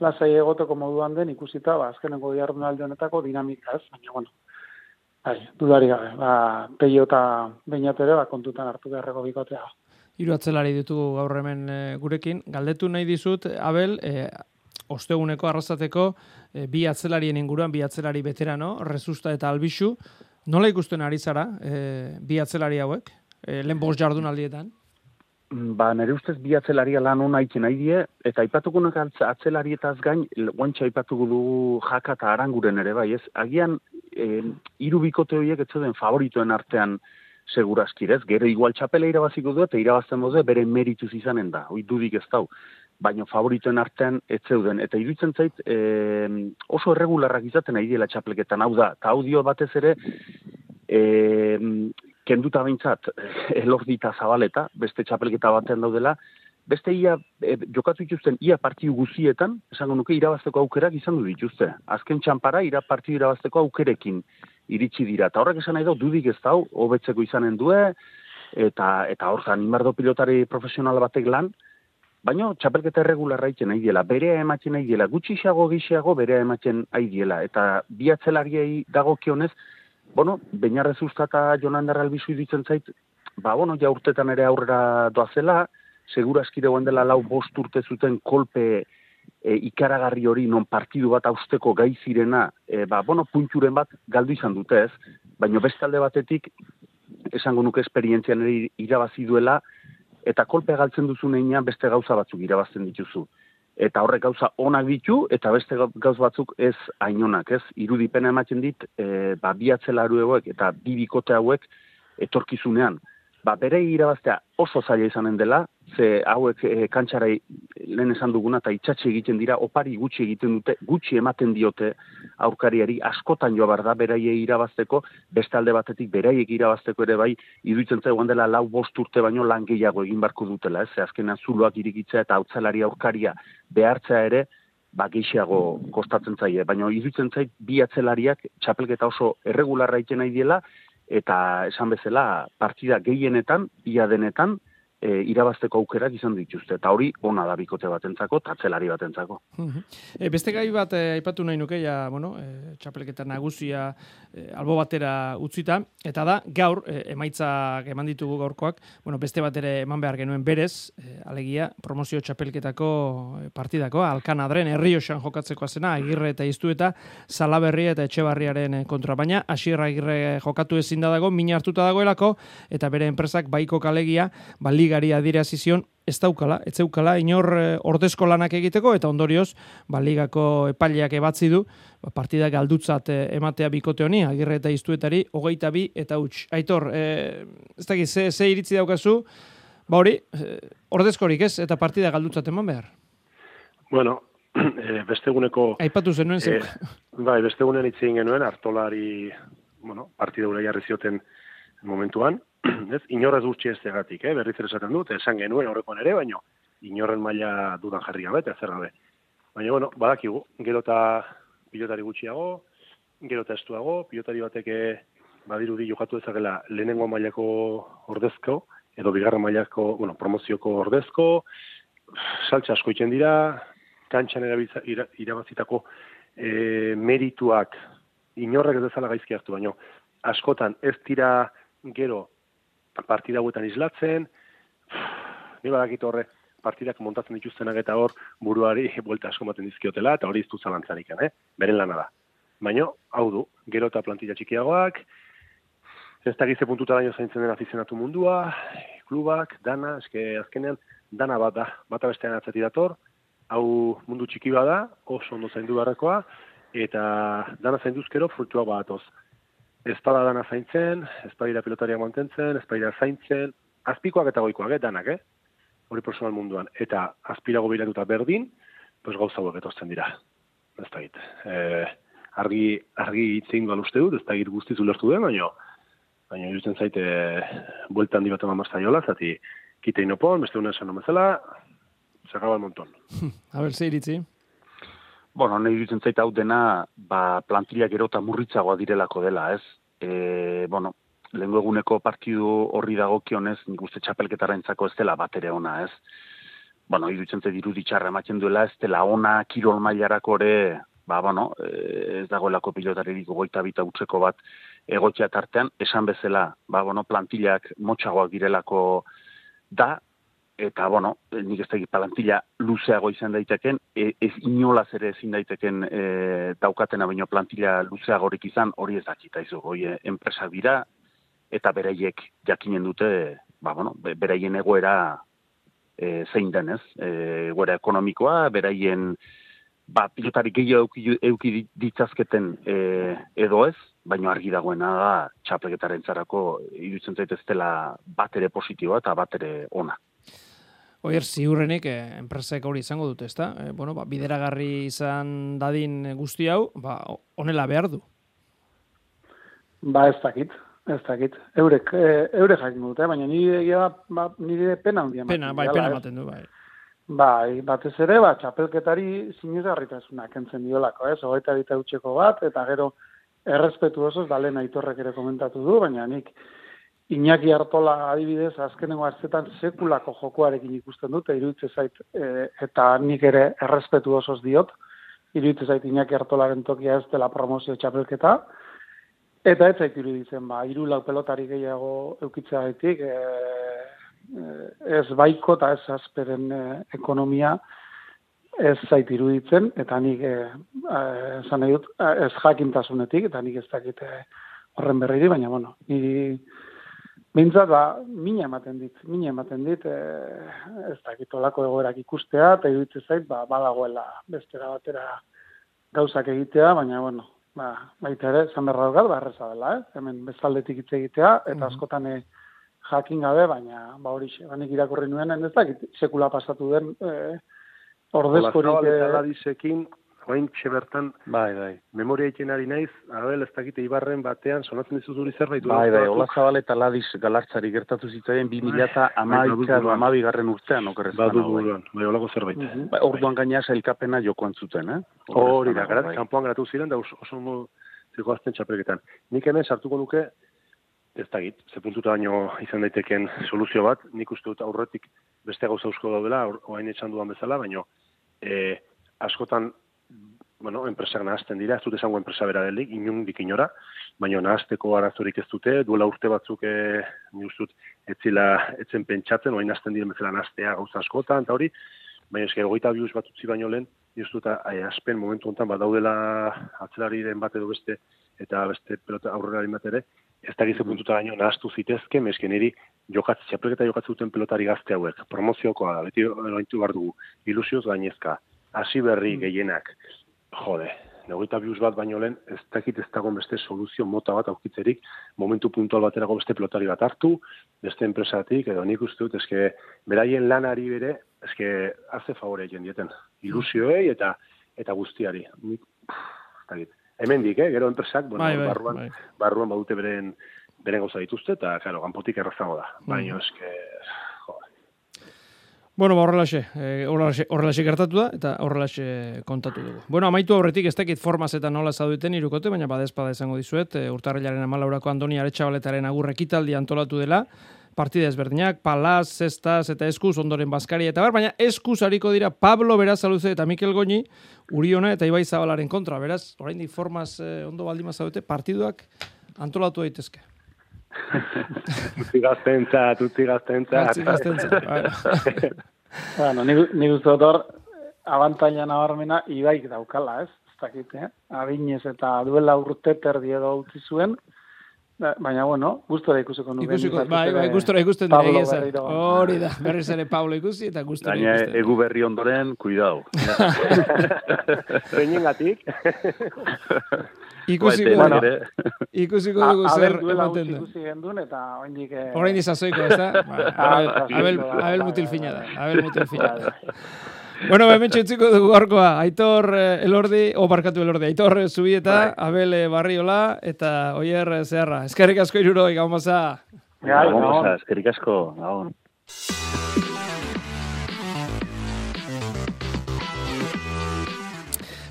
lasai egoteko moduan den ikusita, ba, azkenengo jardunaldi honetako dinamika ez, baina, bueno, bai, dudari gabe, ba, peio eta bainatere, ba, kontutan hartu beharreko bikotea. Hiru atzelari ditugu gaur hemen e, gurekin. Galdetu nahi dizut, Abel, e, osteguneko arrazateko e, bi atzelarien inguruan, bi atzelari veterano, Rezusta eta Albixu, nola ikusten ari zara e, bi atzelari hauek, e, lehen bost jardun aldietan? Ba, nire ustez bi atzelaria lan hona itzen nahi die, eta aipatukunak atzelarietaz gain, guantxa aipatuko du jaka eta aranguren ere, bai, ez? Agian, e, iru bikote horiek etzuden favoritoen artean seguraskirez, gero igual txapela irabaziko du, eta irabazten boze, bere merituz izanen da, hoi dudik ez dau. Baino favoritoen artean ez zeuden. Eta iruditzen zait, e, oso erregularrak izaten ari dela txapelketan, hau da, eta audio batez ere, e, kenduta behintzat, elordita zabaleta, beste txapelketa batean daudela, beste ia, e, jokatu dituzten ia partidu guzietan, esango nuke irabazteko aukerak izan du dituzte. Azken txampara, ira partidu irabazteko aukerekin iritsi dira. Eta horrek esan nahi da, dudik ez dau, hobetzeko izanen due, eta eta horzan, inbardo pilotari profesional batek lan, Baina, txapelketa erregularra iten nahi diela, berea ematen nahi diela, gutxi xago gixiago berea ematen nahi diela. Eta bi atzelariei dago kionez, bueno, bainarrez usta eta jonan darra albizu zait, ba, bueno, ja urtetan ere aurrera doazela, segura eskide dela lau bost urte zuten kolpe e, ikaragarri hori non partidu bat austeko gai zirena, e, ba, bueno, punturen bat galdu izan dute ez, baina bestalde batetik, esango nuke esperientzian ere irabazi duela, eta kolpe galtzen duzu neinean beste gauza batzuk irabazten dituzu. Eta horrek gauza onak ditu, eta beste gauz batzuk ez ainonak, ez? Irudipena ematen dit, e, ba, bi eta bi bikote hauek etorkizunean ba, bere irabaztea oso zaila izanen dela, ze hauek e, kantxarai lehen esan duguna eta itxatxe egiten dira, opari gutxi egiten dute, gutxi ematen diote aurkariari askotan joa da beraiei irabazteko, beste alde batetik beraiek irabazteko ere bai, iduitzen zaigu dela lau bost urte baino lan gehiago egin barko dutela, ez? Ze azkenan zuloak irikitzea eta hautzalari aurkaria behartzea ere, ba gehiago kostatzen zaie, baina iruditzen zait bi atzelariak txapelketa oso erregularra iten nahi diela eta esan bezala partida gehienetan, ia denetan, e, irabazteko aukerak izan dituzte. Eta hori, ona da bikote batentzako, tatzelari batentzako. e, beste gai bat, e, aipatu nahi nuke, ja, bueno, e, txapelketa nagusia e, albo batera utzita, eta da, gaur, e, emaitzak eman ditugu gaurkoak, bueno, beste bat ere eman behar genuen berez, e, alegia, promozio txapelketako e, partidako, alkan adren, herriosan jokatzeko azena, agirre eta iztu eta salaberri eta etxebarriaren e, kontra, baina asierra agirre jokatu ezin da dago, mina hartuta dagoelako, eta bere enpresak baiko kalegia, bali ligari adirazi zion ez daukala, ez zeukala inor e, ordezko lanak egiteko eta ondorioz ba ligako epaileak ebatzi du ba, partida galdutzat e, ematea bikote honi agirre eta iztuetari hogeita bi eta huts. Aitor, e, ez dakit, ze, ze iritzi daukazu, ba hori, e, ordezkorik ez eta partida galdutzat eman behar? Bueno, e, besteguneko... Aipatu zenuen zen. bai, bestegunen itzien genuen, hartolari, bueno, partida ura jarri zioten momentuan, ez, inorrez urtsi ez egatik, eh? berriz esaten dut, esan genuen horrekoan ere, baino, inorren maila dudan jarri gabe, eta zer gabe. Baina, bueno, badakigu, gero eta pilotari gutxiago, gero eta estuago, pilotari bateke badirudi jokatu ezagela lehenengo mailako ordezko, edo bigarren mailako, bueno, promozioko ordezko, saltza asko itzen dira, kantxan irabazitako e, merituak inorrek ez dezala gaizki hartu, baino, askotan ez dira gero partida hauetan islatzen, ni badakit horre, partidak montatzen dituztenak eta hor buruari buelta asko maten dizkiotela, eta hori iztu zalantzarik, eh? beren lana da. Baina, hau du, gero eta plantilla txikiagoak, ez da gize puntuta daño zaintzen den afizionatu mundua, klubak, dana, eske azkenean, dana bat da, bata bestean atzati dator, hau mundu txiki bada, oso ondo zaindu beharrekoa, eta dana zainduzkero frutua bat ez dana zaintzen, ez badira pilotaria mantentzen, ez zaintzen, azpikoak eta goikoak, eh, danak, eh? hori personal munduan. Eta azpirago bilatuta berdin, pues gauza hauek etosten dira. Ez da git. E, argi, argi itzein duan uste dut, ez da git guztiz ulertu den, baina baina justen zaite buelta handi bat eman jola, zati kite inopon, beste una esan nomezela, zerraba el monton. A ber, ze iritzi? Bueno, nahi dutzen zaita hau dena, ba, plantilla gero eta murritzagoa direlako dela, ez? E, bueno, lehenko eguneko partidu horri dagokionez, nik uste txapelketara entzako ez dela bat ere ona, ez? Bueno, iruditzen zait iruditxarra ematen duela, ez dela ona kirol mailarako ere, ba, bueno, e, ez dagoelako pilotaririk goita bita utzeko bat egotzea tartean, esan bezala, ba, bueno, plantillak motxagoak direlako da, eta bueno, nik ez da plantilla luzeago izan daiteken, e, ez inolaz ere ezin daiteken e, daukatena baino plantilla luzeagorik izan, hori ez dakita izu, hori enpresa dira, eta bereiek jakinen dute, ba, bueno, beraien egoera e, zein denez, e, egoera ekonomikoa, beraien ba, pilotari gehiago euki, euki ditzazketen e, edo ez, baino argi dagoena da txapelketaren zarako iruditzen zaiteztela bat ere positiboa eta bat ere ona. Oier, ziurrenik eh, enpresek hori izango dute, ezta? Eh, bueno, ba, bideragarri izan dadin guzti hau, ba, honela behar du. Ba, ez dakit, ez dakit. Eurek, e, eurek jakin dute, baina nire, da, ba, nire pena handia Pena, bai, pena ez? ematen du, bai. Bai, batez ere, ba, txapelketari sinesgarritasuna kentzen diolako, ez? Hogeita bita utxeko bat, eta gero errespetu osoz, da lehen aitorrek ere komentatu du, baina nik Iñaki Artola adibidez, azkenengo hartzetan sekulako jokoarekin ikusten dut, eta iruditzen zait, e, eta nik ere errespetu osoz diot, iruditzen zait Iñaki Artolaren tokia ez dela promozio txapelketa, eta ez zait iruditzen, ba, hiru lau pelotari gehiago eukitzea gaitik, e, e, ez baiko eta ez azperen e, ekonomia ez zait iruditzen, eta nik e, e, esan nahi dut, e, ez jakintasunetik, eta nik ez dakit horren berriri, baina, bueno, niri Bintzat, ba, mina ematen dit, mina ematen dit, e, ez dakit olako egoerak ikustea, eta iruditzen zait, ba, badagoela bestera batera gauzak egitea, baina, bueno, ba, baita ere, zan berra daukat, ba, erreza dela, eh? hemen bezaldetik hitz egitea, eta askotan eh, jakin gabe, baina, ba, hori, banik irakurri nuen, ez dakit, sekula pasatu den, e, ordezkorik... Eh, Ladisekin, oain bertan Bai, bai. memoria egiten ari naiz, abel, ez dakite ibarren batean, sonatzen dizu zuri zerbait. Bai, bai, Batzuk? Olazabal eta Ladis galartzari gertatu zitzaien 2000 eta bai, amaika bai, amabi garren urtean, okerrez Badu banago, bai. bai, olako zerbait. Bai, orduan gaina sailkapena jokoan zuten, eh? Hori da, garat, bai. kanpoan geratu ziren, da oso, oso ondo zikoazten txapelketan. Nik hemen sartuko nuke, ez dakit, ze puntuta baino izan daiteken soluzio bat, nik uste dut aurretik beste gauza eusko daudela, or- orain etxan dudan bezala, baino e, askotan bueno, enpresak nahazten dira, ez dut esango enpresa bera delik, inundik inora, baina nahazteko arazorik ez dute, duela urte batzuk, e, ni uste dut, etzila, etzen pentsatzen, orain nahazten diren bezala nahaztea gauza askotan, eta hori, baina eske hogeita bi bat utzi baino lehen, ni uste dut, e, aspen momentu honetan badaudela atzelariren bat edo beste, eta beste pelota aurrera bat ere, ez da gize puntuta gaino nahaztu zitezke, meske niri jokatze, txapelketa jokatzen duten pelotari gazte hauek, promoziokoa beti lointu behar dugu, ilusioz gainezka, hasi berri gehienak, jode, negoita bius bat baino lehen, ez dakit ez dagoen beste soluzio mota bat aukitzerik, momentu puntual baterako beste pelotari bat hartu, beste enpresatik, edo nik uste dut, eske, beraien lanari bere, eske, haze favore egin dieten, ilusioei eta eta guztiari. Nik, pff, ez dakit. Hemendik, eh, gero enpresak, bueno, Bai, bai, barruan, bai. barruan badute beren, beren gauza dituzte, eta, claro, kanpotik errazago da. Mm. Baina, eske, jode. Bueno, ba, horrelaxe, eh, horrelaxe, horrelaxe gertatu da, eta horrelaxe kontatu dugu. Bueno, amaitu aurretik ez dakit formaz eta nola zaudeten irukote, baina badezpada izango dizuet, e, urtarrilaren amalaurako Andoni Aretxabaletaren agurrekitaldi antolatu dela, partida ezberdinak, palaz, zestaz eta eskuz, ondoren baskari eta bar, baina eskuz hariko dira Pablo Berazaluze eta Mikel Goñi, Uriona eta Ibai Zabalaren kontra, beraz, oraindik formaz eh, ondo baldima zaudete, partiduak antolatu daitezke. Utzi gaztentzat, utzi gaztentzat. Gazti gaztentzat, bueno. Bueno, nik, nik uste dut hor, abantaila nabarmena ibaik daukala, ez? Ez dakit, eh? Abinez eta duela urte terdi edo utzi zuen, baina, bueno, gustora ikusiko nuke. Ikusiko, bai, bai, gustora ikusten dira egia. Hori da, berriz ere Pablo ikusi eta gustora ikusten. egu berri ondoren, kuidau. Zeinengatik. Ikusiko, Bai, dugu, ere. ikusiko A- dugu zer ematen du. ikusi gendun, eta oraindik eh, Orain dizazoiko, ez da? Ba, Ah, Abel, Abel, da, Abel mutil fina da. Abel mutil fina da. Bai. Bueno, hemen txutziko dugu gaurkoa. Aitor eh, Elordi, o barkatu Elordi. Aitor eh, Zubieta, Abel eh, Barriola, eta Oier eh, Zeharra. Eskerrik asko iruroi, gau maza. Pasa, eskerrik asko. Gabon.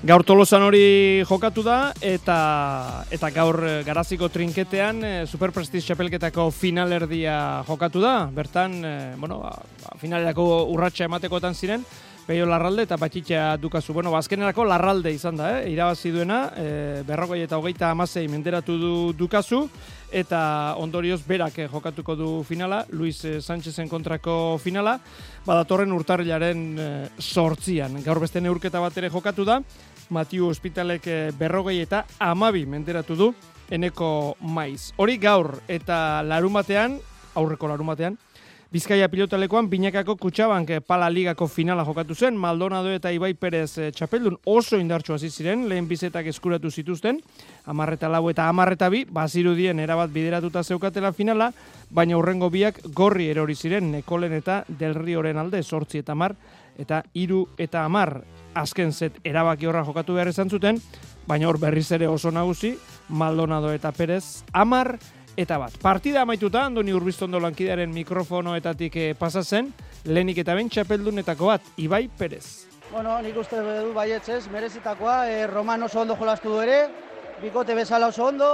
Gaur tolosan hori jokatu da, eta eta gaur garaziko trinketean eh, Superprestige txapelketako finalerdia jokatu da. Bertan, bueno, ba, ba, finalerako urratsa ematekotan ziren, Peio Larralde eta Batxitxa dukazu. Bueno, bazkenerako Larralde izan da, eh? irabazi duena, eh, berrogei eta hogeita amasei menderatu du dukazu, eta ondorioz berak eh, jokatuko du finala, Luis eh, Sánchezen kontrako finala, badatorren urtarrilaren eh, sortzian. Gaur beste neurketa bat ere jokatu da, Matiu Hospitalek berrogei eta amabi menderatu du eneko maiz. Hori gaur eta larun batean, aurreko larun batean, Bizkaia pilotalekoan binakako kutsabank eh, pala ligako finala jokatu zen, Maldonado eta Ibai Perez eh, txapeldun oso indartsu hasi ziren, lehen bizetak eskuratu zituzten, amarreta lau eta amarreta bi, bazirudien erabat bideratuta zeukatela finala, baina hurrengo biak gorri erori ziren, Nekolen eta Del Rioren alde, sortzi eta mar, eta iru eta amar azken zet erabaki horra jokatu behar izan zuten, baina hor berriz ere oso nagusi, Maldonado eta Perez, amar eta bat. Partida amaituta, Andoni Urbiztondo lankidearen mikrofonoetatik eh, pasa zen, lehenik eta ben txapeldunetako bat, Ibai Perez. Bueno, nik uste du baietzez, merezitakoa, e, Roman oso ondo jolastu du ere, bikote bezala oso ondo,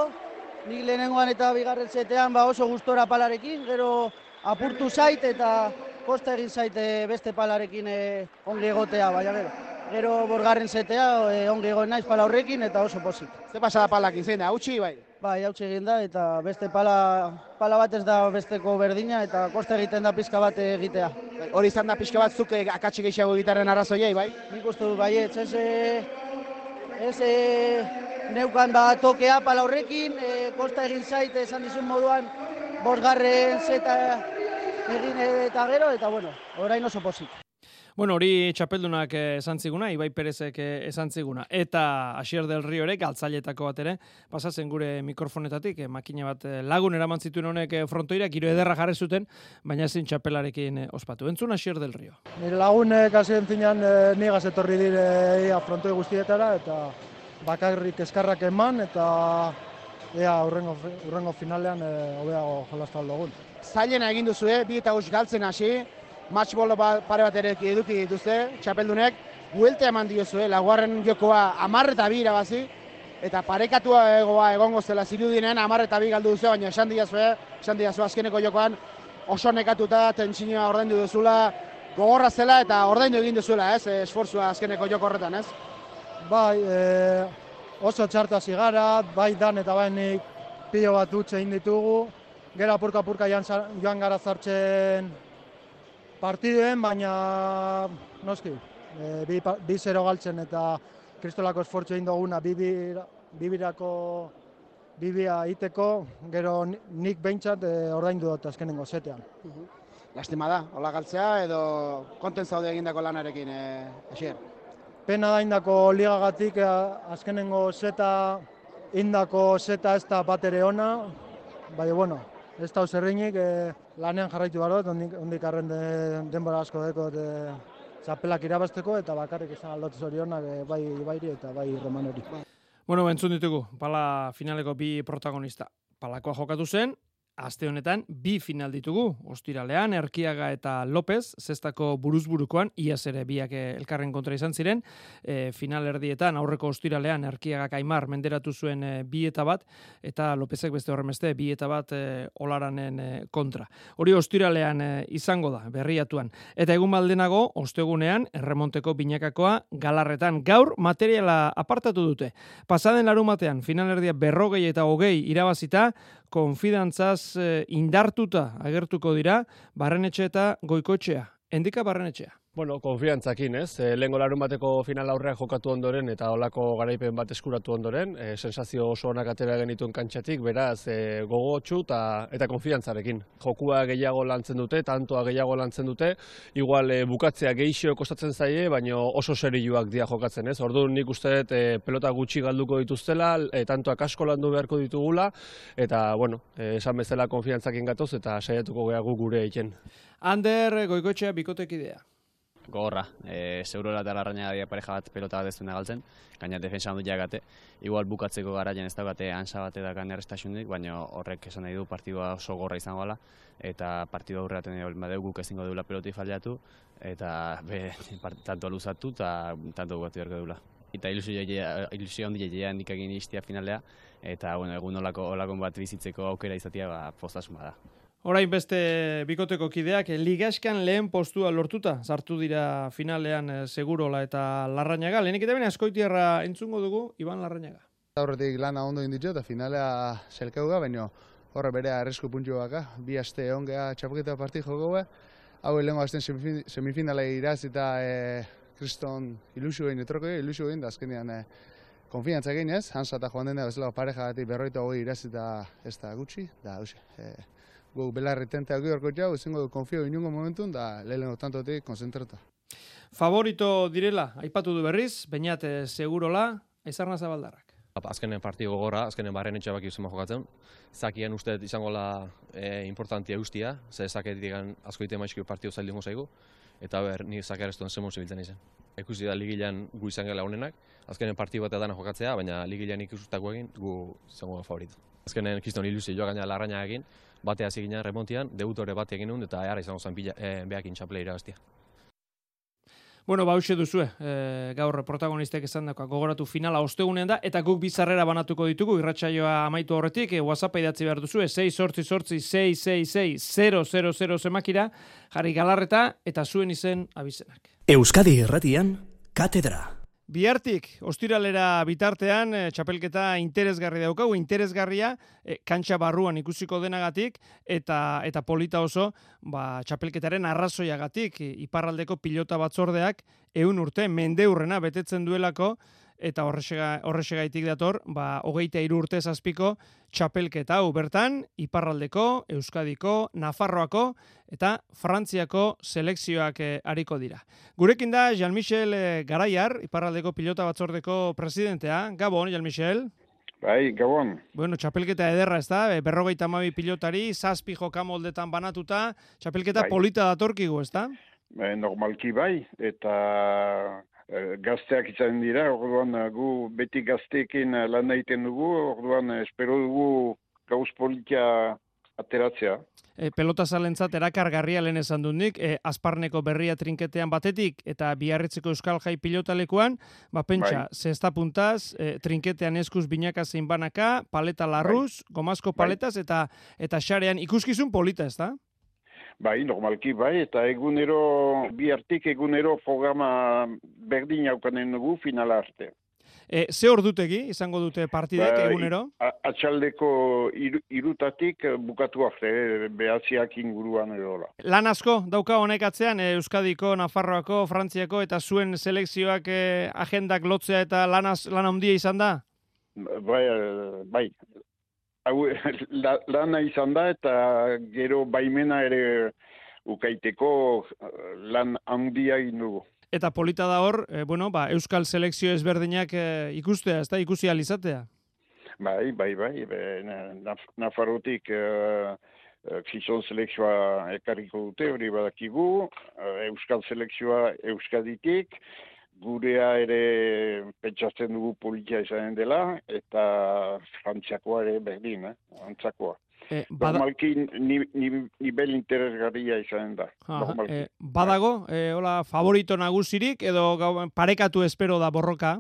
nik lehenengoan eta bigarren zetean ba oso gustora palarekin, gero apurtu zait eta kosta egin zait eh, beste palarekin e, ongi egotea, baina gero. Gero borgarren zetea e, ongi egoen naiz pala horrekin eta oso posik. Ze pasada palakin zein da, hautsi bai? Bai, hautsi egin da eta beste pala, pala bat ez da besteko berdina eta kosta egiten da pizka bat egitea. Bai, Hori izan da pixka bat zuk eh, akatsi gehiago gitarren arrazoiei, bai? Nik uste dut baietz, ez, e, ez e, neukan ba tokea pala horrekin, e, kosta egin zait esan dizun moduan bosgarren zeta egin eta gero, eta bueno, orain oso posik. Bueno, hori txapeldunak eh, esan ziguna, Ibai Perezek eh, esan ziguna. Eta Asier del Rio ere, galtzailetako bat ere, pasatzen gure mikrofonetatik, eh, makina bat lagun eraman zituen honek frontoira, giro ederra jarri zuten, baina ezin txapelarekin ospatu. Entzun Asier del Rio. Nire lagunek hasi entzinean e, nigaz etorri dire ia frontoi guztietara eta bakarrik eskarrak eman eta ea urrengo, urrengo finalean e, hobeago jolazta dugun. Zailena egin duzu, eh? bi eta galtzen hasi, match ball ba, pare bat ere eduki dituzte, txapeldunek, buelte eman diozue, laguarren jokoa amar eta bi irabazi, eta parekatua egoa egongo zela zirudinean amar eta bi galdu duzu, baina esan diazue, esan diazue azkeneko jokoan, oso nekatuta, tentsinioa ordaindu duzula, gogorra zela eta ordaindu egin duzuela, ez, esfortzua azkeneko joko horretan, ez? Bai, e, oso txarta zigara, bai dan eta bai nik pilo bat utxe egin ditugu, gero apurka-apurka joan, zar- joan gara zartzen partiduen, baina noski, e, bi, bi zero galtzen eta kristolako esfortzu egin duguna bibira, bibirako bibia iteko, gero ni- nik behintzat e, ordaindu dut azkenengo zetean. Lastima da, hola galtzea, edo konten zaude egindako lanarekin, Asier. Pena da indako ligagatik e, azkenengo zeta, indako zeta ez da bat ere ona, baina bueno, ez da zerrinik e, lanean jarraitu behar dut, ondik, ondik arren de, denbora asko deko e, txapelak irabazteko eta bakarrik izan aldotuz zorionak e, bai Ibairi eta bai Romanori. Bueno, entzun ditugu, pala finaleko bi protagonista. Palakoa jokatu zen, aste honetan bi final ditugu. Ostiralean, Erkiaga eta López, zestako buruzburukoan, iaz ere biak eh, elkarren kontra izan ziren, e, final erdietan, aurreko ostiralean, Erkiagak Aimar menderatu zuen e, bi eta bat, eta Lópezek beste horren beste, bi eta bat e, olaranen e, kontra. Hori ostiralean e, izango da, berriatuan. Eta egun baldenago, ostegunean, erremonteko binakakoa galarretan. Gaur materiala apartatu dute. Pasaden larumatean, finalerdia berrogei eta hogei irabazita, konfidantzaz eh, indartuta agertuko dira, barrenetxe eta goikoetxea. Endika barrenetxea. Bueno, konfiantzakin, ez? E, Lehengo larun bateko final aurrean jokatu ondoren eta olako garaipen bat eskuratu ondoren, e, sensazio oso onak atera genituen kantxatik, beraz, e, gogotsu eta, eta konfiantzarekin. Jokua gehiago lantzen dute, tantoa gehiago lantzen dute, igual e, bukatzea geixio kostatzen zaie, baina oso serioak dira jokatzen, ez? Orduan nik uste dut e, pelota gutxi galduko dituztela, e, tantoak asko landu beharko ditugula, eta, bueno, esan bezala konfiantzakin gatoz eta saiatuko gehiago gure egiten. Ander goikoetxea bikotekidea. Gogorra. E, Zeurola eta larraina dira pareja bat pelota bat ez duena galtzen, gaina defensa ondo jagate. Igual bukatzeko garaian ez daukate ansa bat edakan errestasunik, baina horrek esan nahi du partidua oso gorra izango dela, eta partidua aurreaten egin badeu guk ezingo deula peloti fallatu, eta be, tanto luzatu eta tanto bukatu beharko deula. Eta ilusio, ilusio handi jaia nik egin iztia finalea, eta bueno, egun olako, olakon bat bizitzeko aukera izatea ba, postasun bada. Orain beste bikoteko kideak, eh, ligaskan lehen postua lortuta, sartu dira finalean eh, segurola eta larrañaga. Lehenik eta bene askoitierra entzungo dugu, Iban Larrañaga. Aurretik lana ondo egin ditut, eta finalea zelkauga, baina horre bere arrisku puntu baka. Bi aste egon geha txapoketa parti joko be. Hau lehenko azten semifin- semifinala iraz eta e, kriston ilusio egin etroko, ilusio egin da azkenean e, konfiantza egin ez, Hansa eta joan dena bezala pareja gati berroita hogei iraz eta ez da gutxi, da hauxe. E, gu belarri tente hau gorko jau, izango du konfio inungo momentun, da lehenengo tantotik konzentrata. Favorito direla, aipatu du berriz, bainat eh, segurola, aizarna zabaldarrak. Azkenen partio gogorra, azkenen barren etxabak izan jokatzen. Zakien uste izango la e, importantia ustia, ze digan asko ite maizkio partio zaildingo zaigu, eta ber, ni zakarestuen zemon zibiltzen izan. Ikusi da ligilan gu izan gela honenak, azkenen partio bat edana jokatzea, baina ligilan ikustako egin gu izango favorito. Azkenen kiston ilusio gaina larraina egin, bate hasi ginen remontian, debutore bat egin nun, eta ara izango zen bila, e, behakin txaple irabaztia. Bueno, ba, hause duzue, e, gaur protagonistek esan dakoa, gogoratu finala ostegunean da, eta guk bizarrera banatuko ditugu, irratsaioa amaitu horretik, e, WhatsApp idatzi behar duzue, 6 sortzi sortzi 666 000 zemakira, jarri galarreta, eta zuen izen abizenak. Euskadi Erratian, Katedra. Bihartik, ostiralera bitartean, e, txapelketa interesgarri daukagu, interesgarria, e, kantxa barruan ikusiko denagatik, eta eta polita oso, ba, txapelketaren arrazoiagatik, e, iparraldeko pilota batzordeak, eun urte, mendeurrena betetzen duelako, eta horrexega, horrexegaitik dator, ba, hogeita iru urte zazpiko txapelketa hau bertan, Iparraldeko, Euskadiko, Nafarroako eta Frantziako selekzioak eh, ariko dira. Gurekin da Jean-Michel eh, Garaiar, Iparraldeko pilota batzordeko presidentea. Gabon, Jean-Michel. Bai, gabon. Bueno, txapelketa ederra, ez da? Berrogeita amabi pilotari, zazpi jokamoldetan banatuta, txapelketa Bai. polita datorkigu, ez da? Bai, normalki bai, eta eh, gazteak izan dira, orduan eh, gu beti gazteekin eh, lan egiten dugu, orduan eh, espero dugu gauz politia ateratzea. e, pelota zalentzat erakargarria lehen esan dut nik, e, azparneko berria trinketean batetik eta biarritzeko euskal jai pilotalekuan, ba pentsa, Bai. zesta puntaz, e, trinketean eskuz binaka zein banaka, paleta larruz, gomazko Bai. paletaz eta eta xarean ikuskizun polita ez da? Bai, normalki bai, eta egunero, bi artik egunero programa berdin haukanen dugu finala arte. E, ze ordutegi izango dute partidek Bai, egunero? a- Atxaldeko iru, irutatik eh, bukatu arte, eh, behatziak inguruan edo la. Lan asko dauka honek atzean, e, Euskadiko, Nafarroako, Frantziako eta zuen selekzioak e, agendak lotzea eta lanaz, lan handia izan da? Bai, eh, bai. Hau, la, lana izan da eta gero baimena ere ukaiteko eh, lan handia dugu. Eta polita da hor, e, bueno, ba, Euskal selekzio ezberdinak e, ikustea, ez da, ikusi alizatea. Bai, bai, bai. Be, na- Naf- Nafarrotik uh, gizon selekzioa ekarriko dute, hori badakigu. Euskal selekzioa Euskaditik. Gurea ere pentsatzen dugu politia izanen dela, eta frantziakoa ere berdin, eh? antzakoa. E, bada, Normalki ni, ni, nivel interesgarria izanen da. aha, e, badago, e, hola, favorito nagusirik, edo gau, parekatu espero da borroka?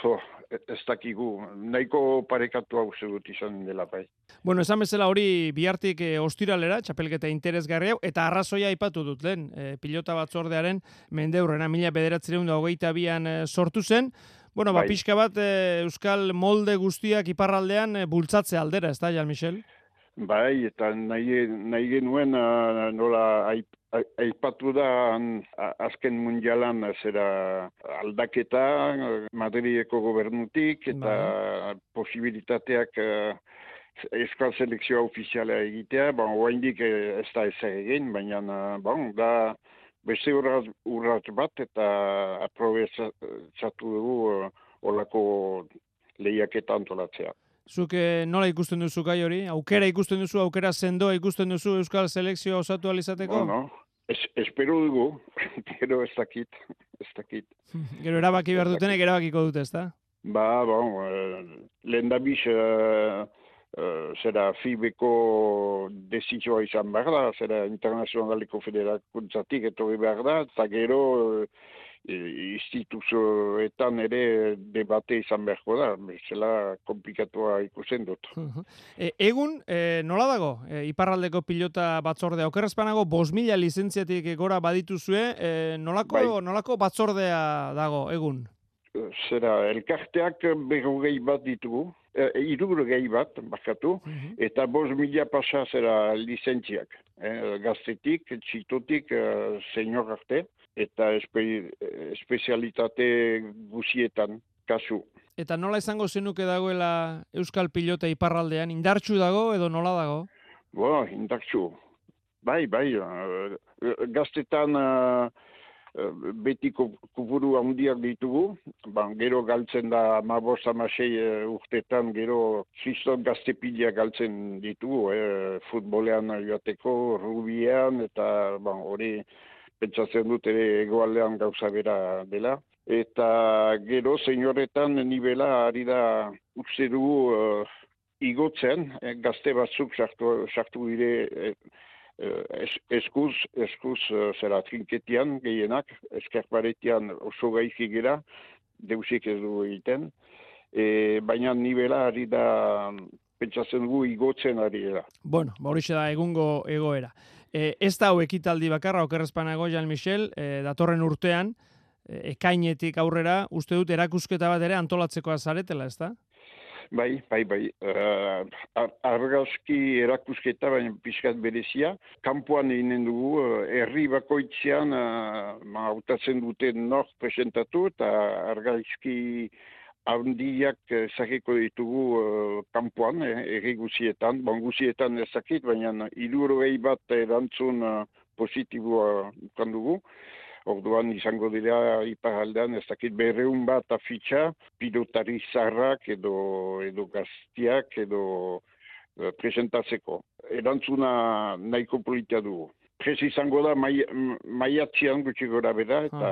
Jo, ez dakigu, nahiko parekatu hau dut izan dela bai. Bueno, esan bezala hori bihartik e, ostiralera, txapelketa interesgarri hau, eta arrazoia aipatu dut lehen, e, pilota batzordearen mendeurrena, mila bederatzireun da hogeita bian e, sortu zen, Bueno, ba, Bai. pixka bat e, Euskal molde guztiak iparraldean e, bultzatze aldera, ez da, Jan Michel? Bai, eta nahi, nahi genuen ah, nola aip, a- aipatu da azken mundialan ah, zera aldaketa ah, Madrideko gobernutik eta posibilitateak uh, euskal selekzioa ofiziala egitea, ba, oraindik eh, ez da ez egin, baina bon, da beste urratz, urratz bat eta aprobetsatu dugu uh, olako lehiaketa antolatzea. Zuk eh, nola ikusten duzu gai hori? Aukera ikusten duzu, aukera sendoa ikusten duzu Euskal Selekzioa osatu alizateko? Bueno, es, espero dugu, gero ez dakit, ez dakit. Gero erabaki behar dutenek erabakiko dute, ez da? Ba, bon, uh, lehen da biz, uh, uh, zera FIBeko desizioa izan behar da, zera internazionaliko federakuntzatik etorri behar da, eta gero uh, instituzioetan ere debate izan beharko da, bezala komplikatua ikusten dut. E, egun, e, nola dago? E, iparraldeko pilota batzordea. Okerrezpanago, bos mila lizentziatik gora badituzue, e, nolako, Bai. nolako batzordea dago, egun? zera, elkarteak berrogei bat ditugu, eh, irurogei bat, bakatu, eta bos mila pasa zera lizentziak, eh, gaztetik, txitotik, eh, senior arte, eta espe, espezialitate guzietan, kasu. Eta nola izango zenuke dagoela Euskal pilota iparraldean? Indartxu dago edo nola dago? Bo, indartxu. Bai, bai, uh, gaztetan uh, beti kupuru handiak ditugu, ban, gero galtzen da mabos amasei uh, urtetan, gero kriston gaztepila galtzen ditugu, eh, futbolean joateko, rubian, eta ban, hori pentsatzen dut ere egoaldean gauza bera dela. Eta gero, senyoretan, nibela ari da uste dugu uh, igotzen, eh, gazte batzuk sartu, sartu dire eh, es, eskuz, eskuz uh, zera trinketian gehienak, eskerparetian oso gaizki gera, deusik ez du egiten, e, baina nibela ari da pentsatzen dugu igotzen ari da. Bueno, ba da egungo egoera. E, ez da hau ekitaldi bakarra, okerrezpanago, Jan Michel, e, datorren urtean, e, ekainetik aurrera, uste dut erakusketa bat ere antolatzeko azaretela, ez da? Bai, bai, bai. Uh, argazki erakusketa, baina pixkat berezia. Kampuan eginen dugu, uh, herri bakoitzean, uh, ma, autatzen dute nor presentatu, eta argazki handiak ezakiko ditugu uh, kampuan, eh, erri guzietan. Bon, guzietan ezakit, baina iduro bat erantzun uh, positiboa dugu. Orduan izango dira iparaldean ez dakit berreun bat afitxa, pilotari zarrak edo, edo gaztiak edo presentatzeko. Erantzuna nahiko politia dugu. Prez izango da maiatzian mai gutxi gora bera eta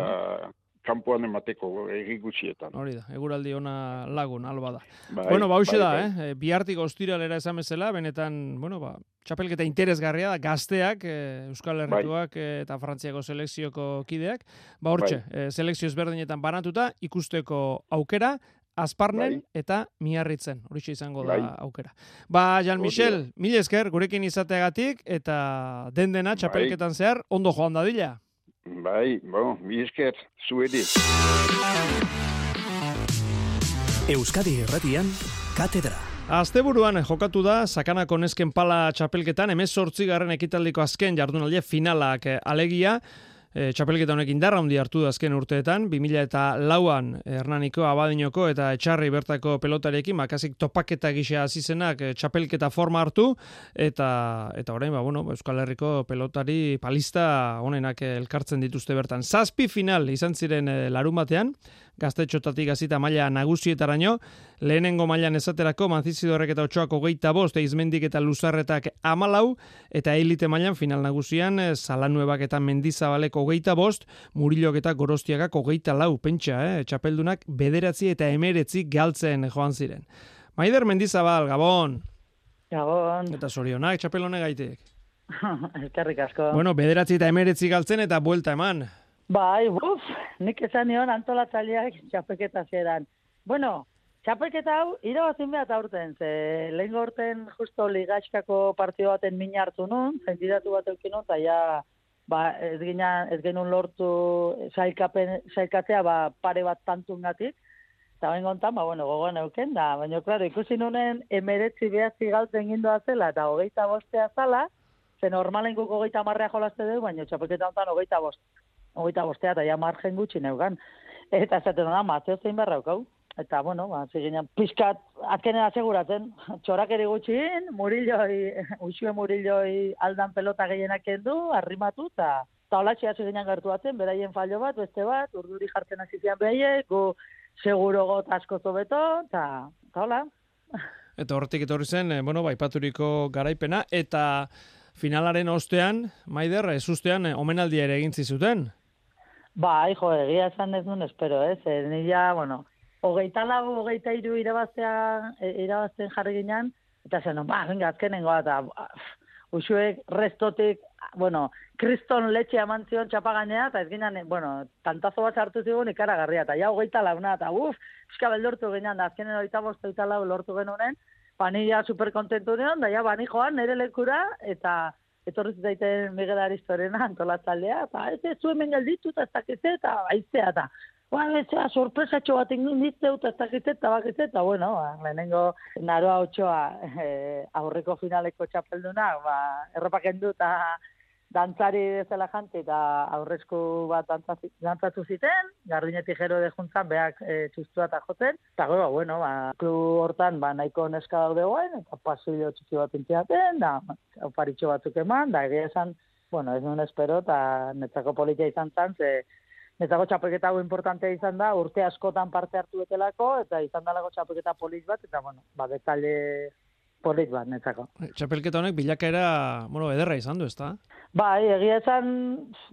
kanpoan emateko egi gutxietan. Hori da, eguraldi ona lagun, alba da. Bai, bueno, ba, bai, da, bai. eh? bihartik ostiralera esan bezala, benetan, bueno, ba, txapelketa interesgarria da, gazteak, eh, Euskal Bai. Herrituak eh, eta Frantziako selekzioko kideak, ba, hortxe, Bai. eh, selekzio ezberdinetan banatuta, ikusteko aukera, azparnen eta miarritzen, hori izango da Bai. aukera. Ba, Jan Michel, mil esker, gurekin izateagatik, eta den dena txapelketan zehar, ondo joan dadila. Bai, bon, mi esker, zuedi. Euskadi Erratian, Katedra. Asteburuan jokatu da Sakanako nesken pala txapelketan 18 garren ekitaldiko azken jardunaldia finalak eh, alegia E, txapelketa honek indarra handi hartu da azken urteetan, 2000 eta lauan Hernaniko, Abadinoko eta Etxarri bertako pelotarekin, makasik topaketa gisa azizenak e, txapelketa forma hartu, eta eta orain, ba, bueno, Euskal Herriko pelotari palista honenak elkartzen dituzte bertan. Zazpi final izan ziren e, larun batean, gaztetxotatik azita maila nagusietaraino, lehenengo mailan esaterako manzizidorrek eta otxoako geita bost, eizmendik eta luzarretak amalau, eta elite mailan final nagusian, salanuebak eta mendizabaleko geita bost, murilok eta gorostiagak geita lau, pentsa, eh? txapeldunak bederatzi eta emeretzi galtzen joan ziren. Maider Mendizabal, Gabon. Gabon. Eta sorionak, txapel honek gaitek. Eskerrik asko. Bueno, bederatzi eta emeretzi galtzen eta buelta eman. Bai, buf, nik esan nion antolatzaileak txapelketa zeran. Bueno, txapelketa hau, irabazin behar aurten, ze lehen gorten justo ligaxkako partio baten mina hartu nun, zentidatu bat eukin nun, ja, ba, ez, ginen, ez genuen lortu sailkapen, sailkatzea ba, pare bat tantun gatik, eta bain gontan, ba, bueno, gogoan euken da, baina, klaro, ikusi nunen emeretzi behatzi galtzen gindoa zela, eta hogeita bostea zala, ze normalen guk hogeita marrea jolazte dugu, baina txapelketa honetan hogeita bost hogeita bostea, eta ja margen gutxi neugan. Eta esaten da, mazio zein barra haukau. Eta, bueno, ba, ziginan, pizkat, azkenen aseguratzen, txorak ere gutxin, murilloi, uxue murilloi aldan pelota gehienak kendu, arrimatu, eta eta hola txea ziginan gertu batzen, beraien fallo bat, beste bat, urduri jartzen hasi zian behie, gu seguro got asko zobeto, eta hola. Eta hortik etorri zen, eh, bueno, baipaturiko garaipena, eta finalaren ostean, Maider, ez ustean, eh, omenaldia ere egin zizuten. Bai, jo, egia esan ez duen espero, ez? Eh? Nila, bueno, hogeita lau, hogeita iru irabaztea, e, irabazten jarri ginen, eta zen, ba, venga, azkenengo, eta usuek restotik, bueno, kriston letxe eman zion txapagainea, eta ez ginen, bueno, tantazo bat hartu zigun ikaragarria, eta ja hogeita launa, eta uf, eska beldortu ginen, da azkenen hogeita bost, hogeita lau lortu genunen, panilla superkontentu neon, da ja bani joan, nire lekura, eta etorri zaiten Miguel Aristorena antolatzaldea, eta ez ez zuen mengalditu eta ez dakitze, eta aiztea, eta ba, ez sorpresatxo bat ingin ditzeu, eta ez dakitze, eta bakitze, eta bueno, ba, lehenengo naroa otxoa e, aurreko finaleko txapelduna, ba, erropak endu, eta dantzari bezala jante eta aurrezko bat dantzatu ziten, gardinetik jero de juntzan beak e, txustua eta joten, eta gero, bueno, ba, klu hortan ba, nahiko neska daude goen, eta pasillo txiki bat pintziaten, da, oparitxo batzuk eman, da egia esan, bueno, ez nuen espero, eta netzako politia izan zan, ze, Netzako txapelketa hau importantea izan da, urte askotan parte hartu betelako, eta izan dalako txapelketa polit bat, eta bueno, ba, betale polit bat, netzako. Txapelketa honek bilakaera, bueno, ederra izan du, ezta? Bai, egia esan,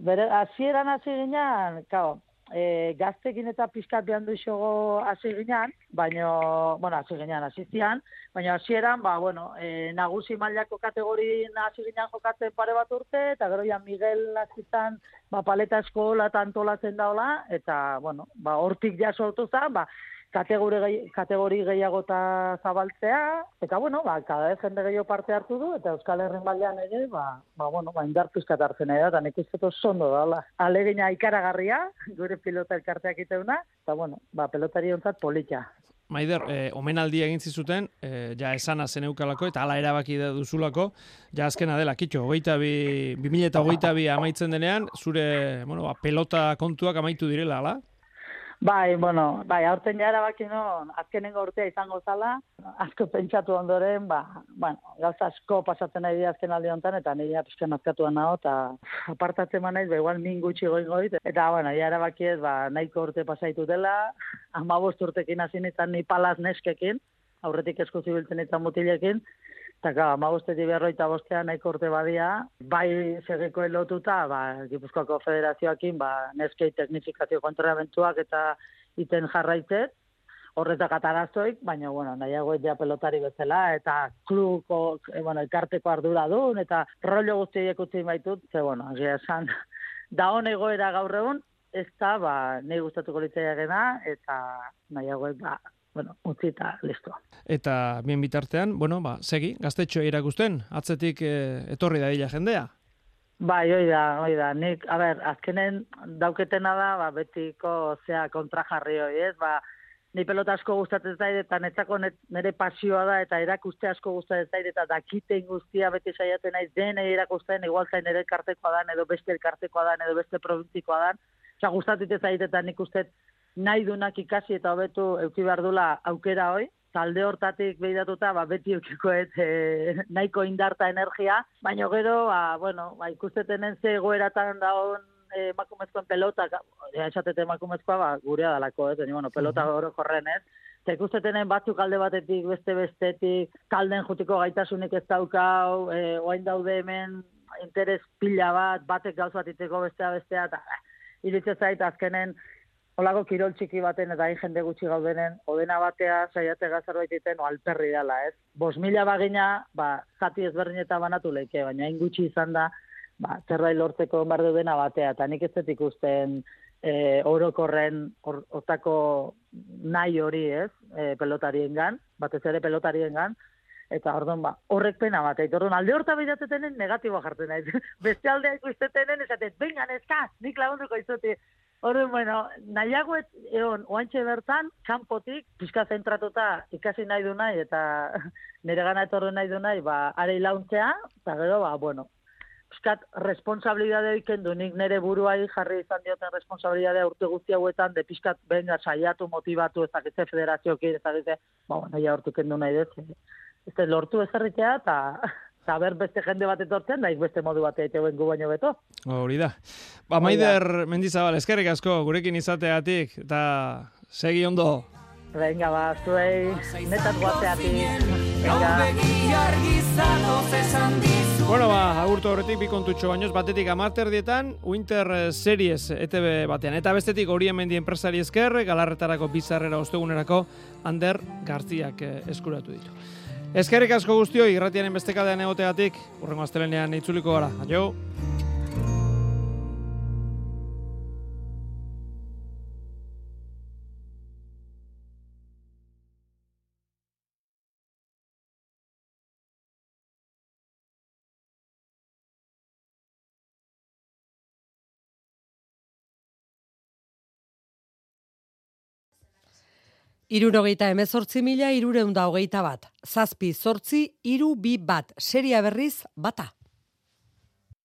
bere, hasieran hasi ginean, kao, e, gaztekin eta pizkat behan du xogo hasi ginean, baino, bueno, hasi ginean, hasi zian, baina hasieran, ba, bueno, e, nagusi mailako kategorin hasi ginean jokatzen pare bat urte, eta gero ja Miguel hasitan, ba, paleta eskola eta antolatzen daola, eta, bueno, ba, hortik ja sortu zen, ba, kategori, gehi, kategori gehiago eta zabaltzea, eta bueno, ba, kada ez jende gehiago parte hartu du, eta Euskal Herren baldean ere, ba, ba, bueno, ba, indar pizkat hartzen da, eta nik uste dut sondo da, alegina ikaragarria, gure pilota elkarteak iteuna, eta bueno, ba, pelotari ontzat polita. Maider, eh, omenaldia egin zizuten, eh, ja esana zeneukalako eta hala erabaki da duzulako, ja azkena dela, kitxo, hogeita bi, 2000 eta hogeita bi amaitzen denean, zure, bueno, ba, pelota kontuak amaitu direla, ala? Bai, bueno, bai, aurten ja erabaki non, azkenengo urtea izango zala, asko pentsatu ondoren, ba, bueno, gauza asko pasatzen nahi dira azken aldi honetan, eta nire pizkan azkatuan nago, eta apartatzen ma naiz, ba, igual min gutxi goin goit, eta, bueno, ja erabaki ez, ba, nahiko urte pasaitu dela, amabost urtekin hasi nintzen ni palaz neskekin, aurretik esku zibiltzen eta mutilekin, Eta, gara, amabostetik berroita bostean nahiko urte badia, bai segeko lotuta, ba, Gipuzkoako federazioakin, ba, neskei teknifikazio kontramentuak eta iten jarraitzet, horretak atarazoik, baina, bueno, nahiago ja pelotari bezala, eta kluko, e, bueno, ikarteko ardura duen, eta rollo guztiak utzi baitut, ze, bueno, esan, da hon egoera gaur egun, ez da, ba, nahi gustatuko litzaiakena, eta nahiago, ba, bueno, utzi eta listo. Eta bien bitartean, bueno, ba, segi, gaztetxoa irakusten, atzetik eh, etorri da dila jendea. Bai, hoi da, hoi da. Nik, a ber, azkenen dauketena da, ba, betiko zea kontrajarri hoi, ez? Ba, ni pelota asko gustatzen zait eta netzako net, nire pasioa da eta erakuste asko gustatzen zait eta dakiten guztia beti saiatzen naiz dene erakusten igual zain nire elkartekoa dan edo beste elkartekoa dan edo beste provintzikoa dan. Osea, gustatzen zait eta nik uste nahi dunak ikasi eta hobetu euki behar dula aukera hoi, talde hortatik behidatuta, ba, beti eukikoet e, nahiko indarta energia, baina gero, ba, bueno, ba, ikustetenen ze egoeratan daun e, emakumezkoen pelota, esatete emakumezkoa, ba, gurea dalako, ez, bueno, pelota goro korren, ez, eta ikusten batzuk alde batetik, beste bestetik, talden jutiko gaitasunik ez daukau, e, oain daude hemen interes pila bat, batek gauz bat iteko bestea bestea, eta iritze zait azkenen Olako kirol txiki baten eta hain jende gutxi gaudenen, odena batea saiate zerbait iten, o alperri dela, ez? Bos mila bagina, ba, zati ezberdin eta banatu leike, baina hain gutxi izan da, ba, zerbait lortzeko bar dena batea, eta nik ez dut ikusten e, orokorren or, otako nahi hori, ez? E, pelotarien gan, batez ere pelotarien gan, eta orduan ba, horrek pena bat, eta orduan alde horta bidatzetenen negatiboa jartzen naiz. Beste aldea ikustetenen esaten, venga, neska, nik lagunduko izuti. Orduan, bueno, nahiago ez, egon, oantxe bertan, kanpotik, pixka zentratuta ikasi nahi du nahi, eta nire gana etorri nahi du nahi, ba, arei launtzea, eta gero, ba, bueno, pixkat responsabilidade ikendu, nik nire buruai jarri izan dioten responsabilidadea urte guzti hauetan, de pixkat benga saiatu, motivatu, ezakitze federazioki, ezakitze, ba, bueno, ja urtu kendu nahi dut, ez lortu ezerritea, eta eta ber beste jende bat etortzen, daik beste modu bat egiten gu baino beto. Hori da. Ba, Maider Mendizabal, eskerrik asko gurekin izateatik, eta segi ondo. Venga, ba, zuei, netat guateatik. Venga. Bueno, ba, agurtu horretik bi kontutxo bainoz, batetik amarter dietan, Winter Series ETV batean. Eta bestetik hori hemendi enpresari esker, galarretarako bizarrera ostegunerako, Ander Garziak eh, eskuratu ditu. Eskerrik asko guztioi, irratiaren bestekadean egoteatik, urrengo astelenean itzuliko gara. Aio! Irurogeita emezortzi mila irureunda hogeita bat. Zazpi, zortzi, iru bi bat. Seria berriz, bata.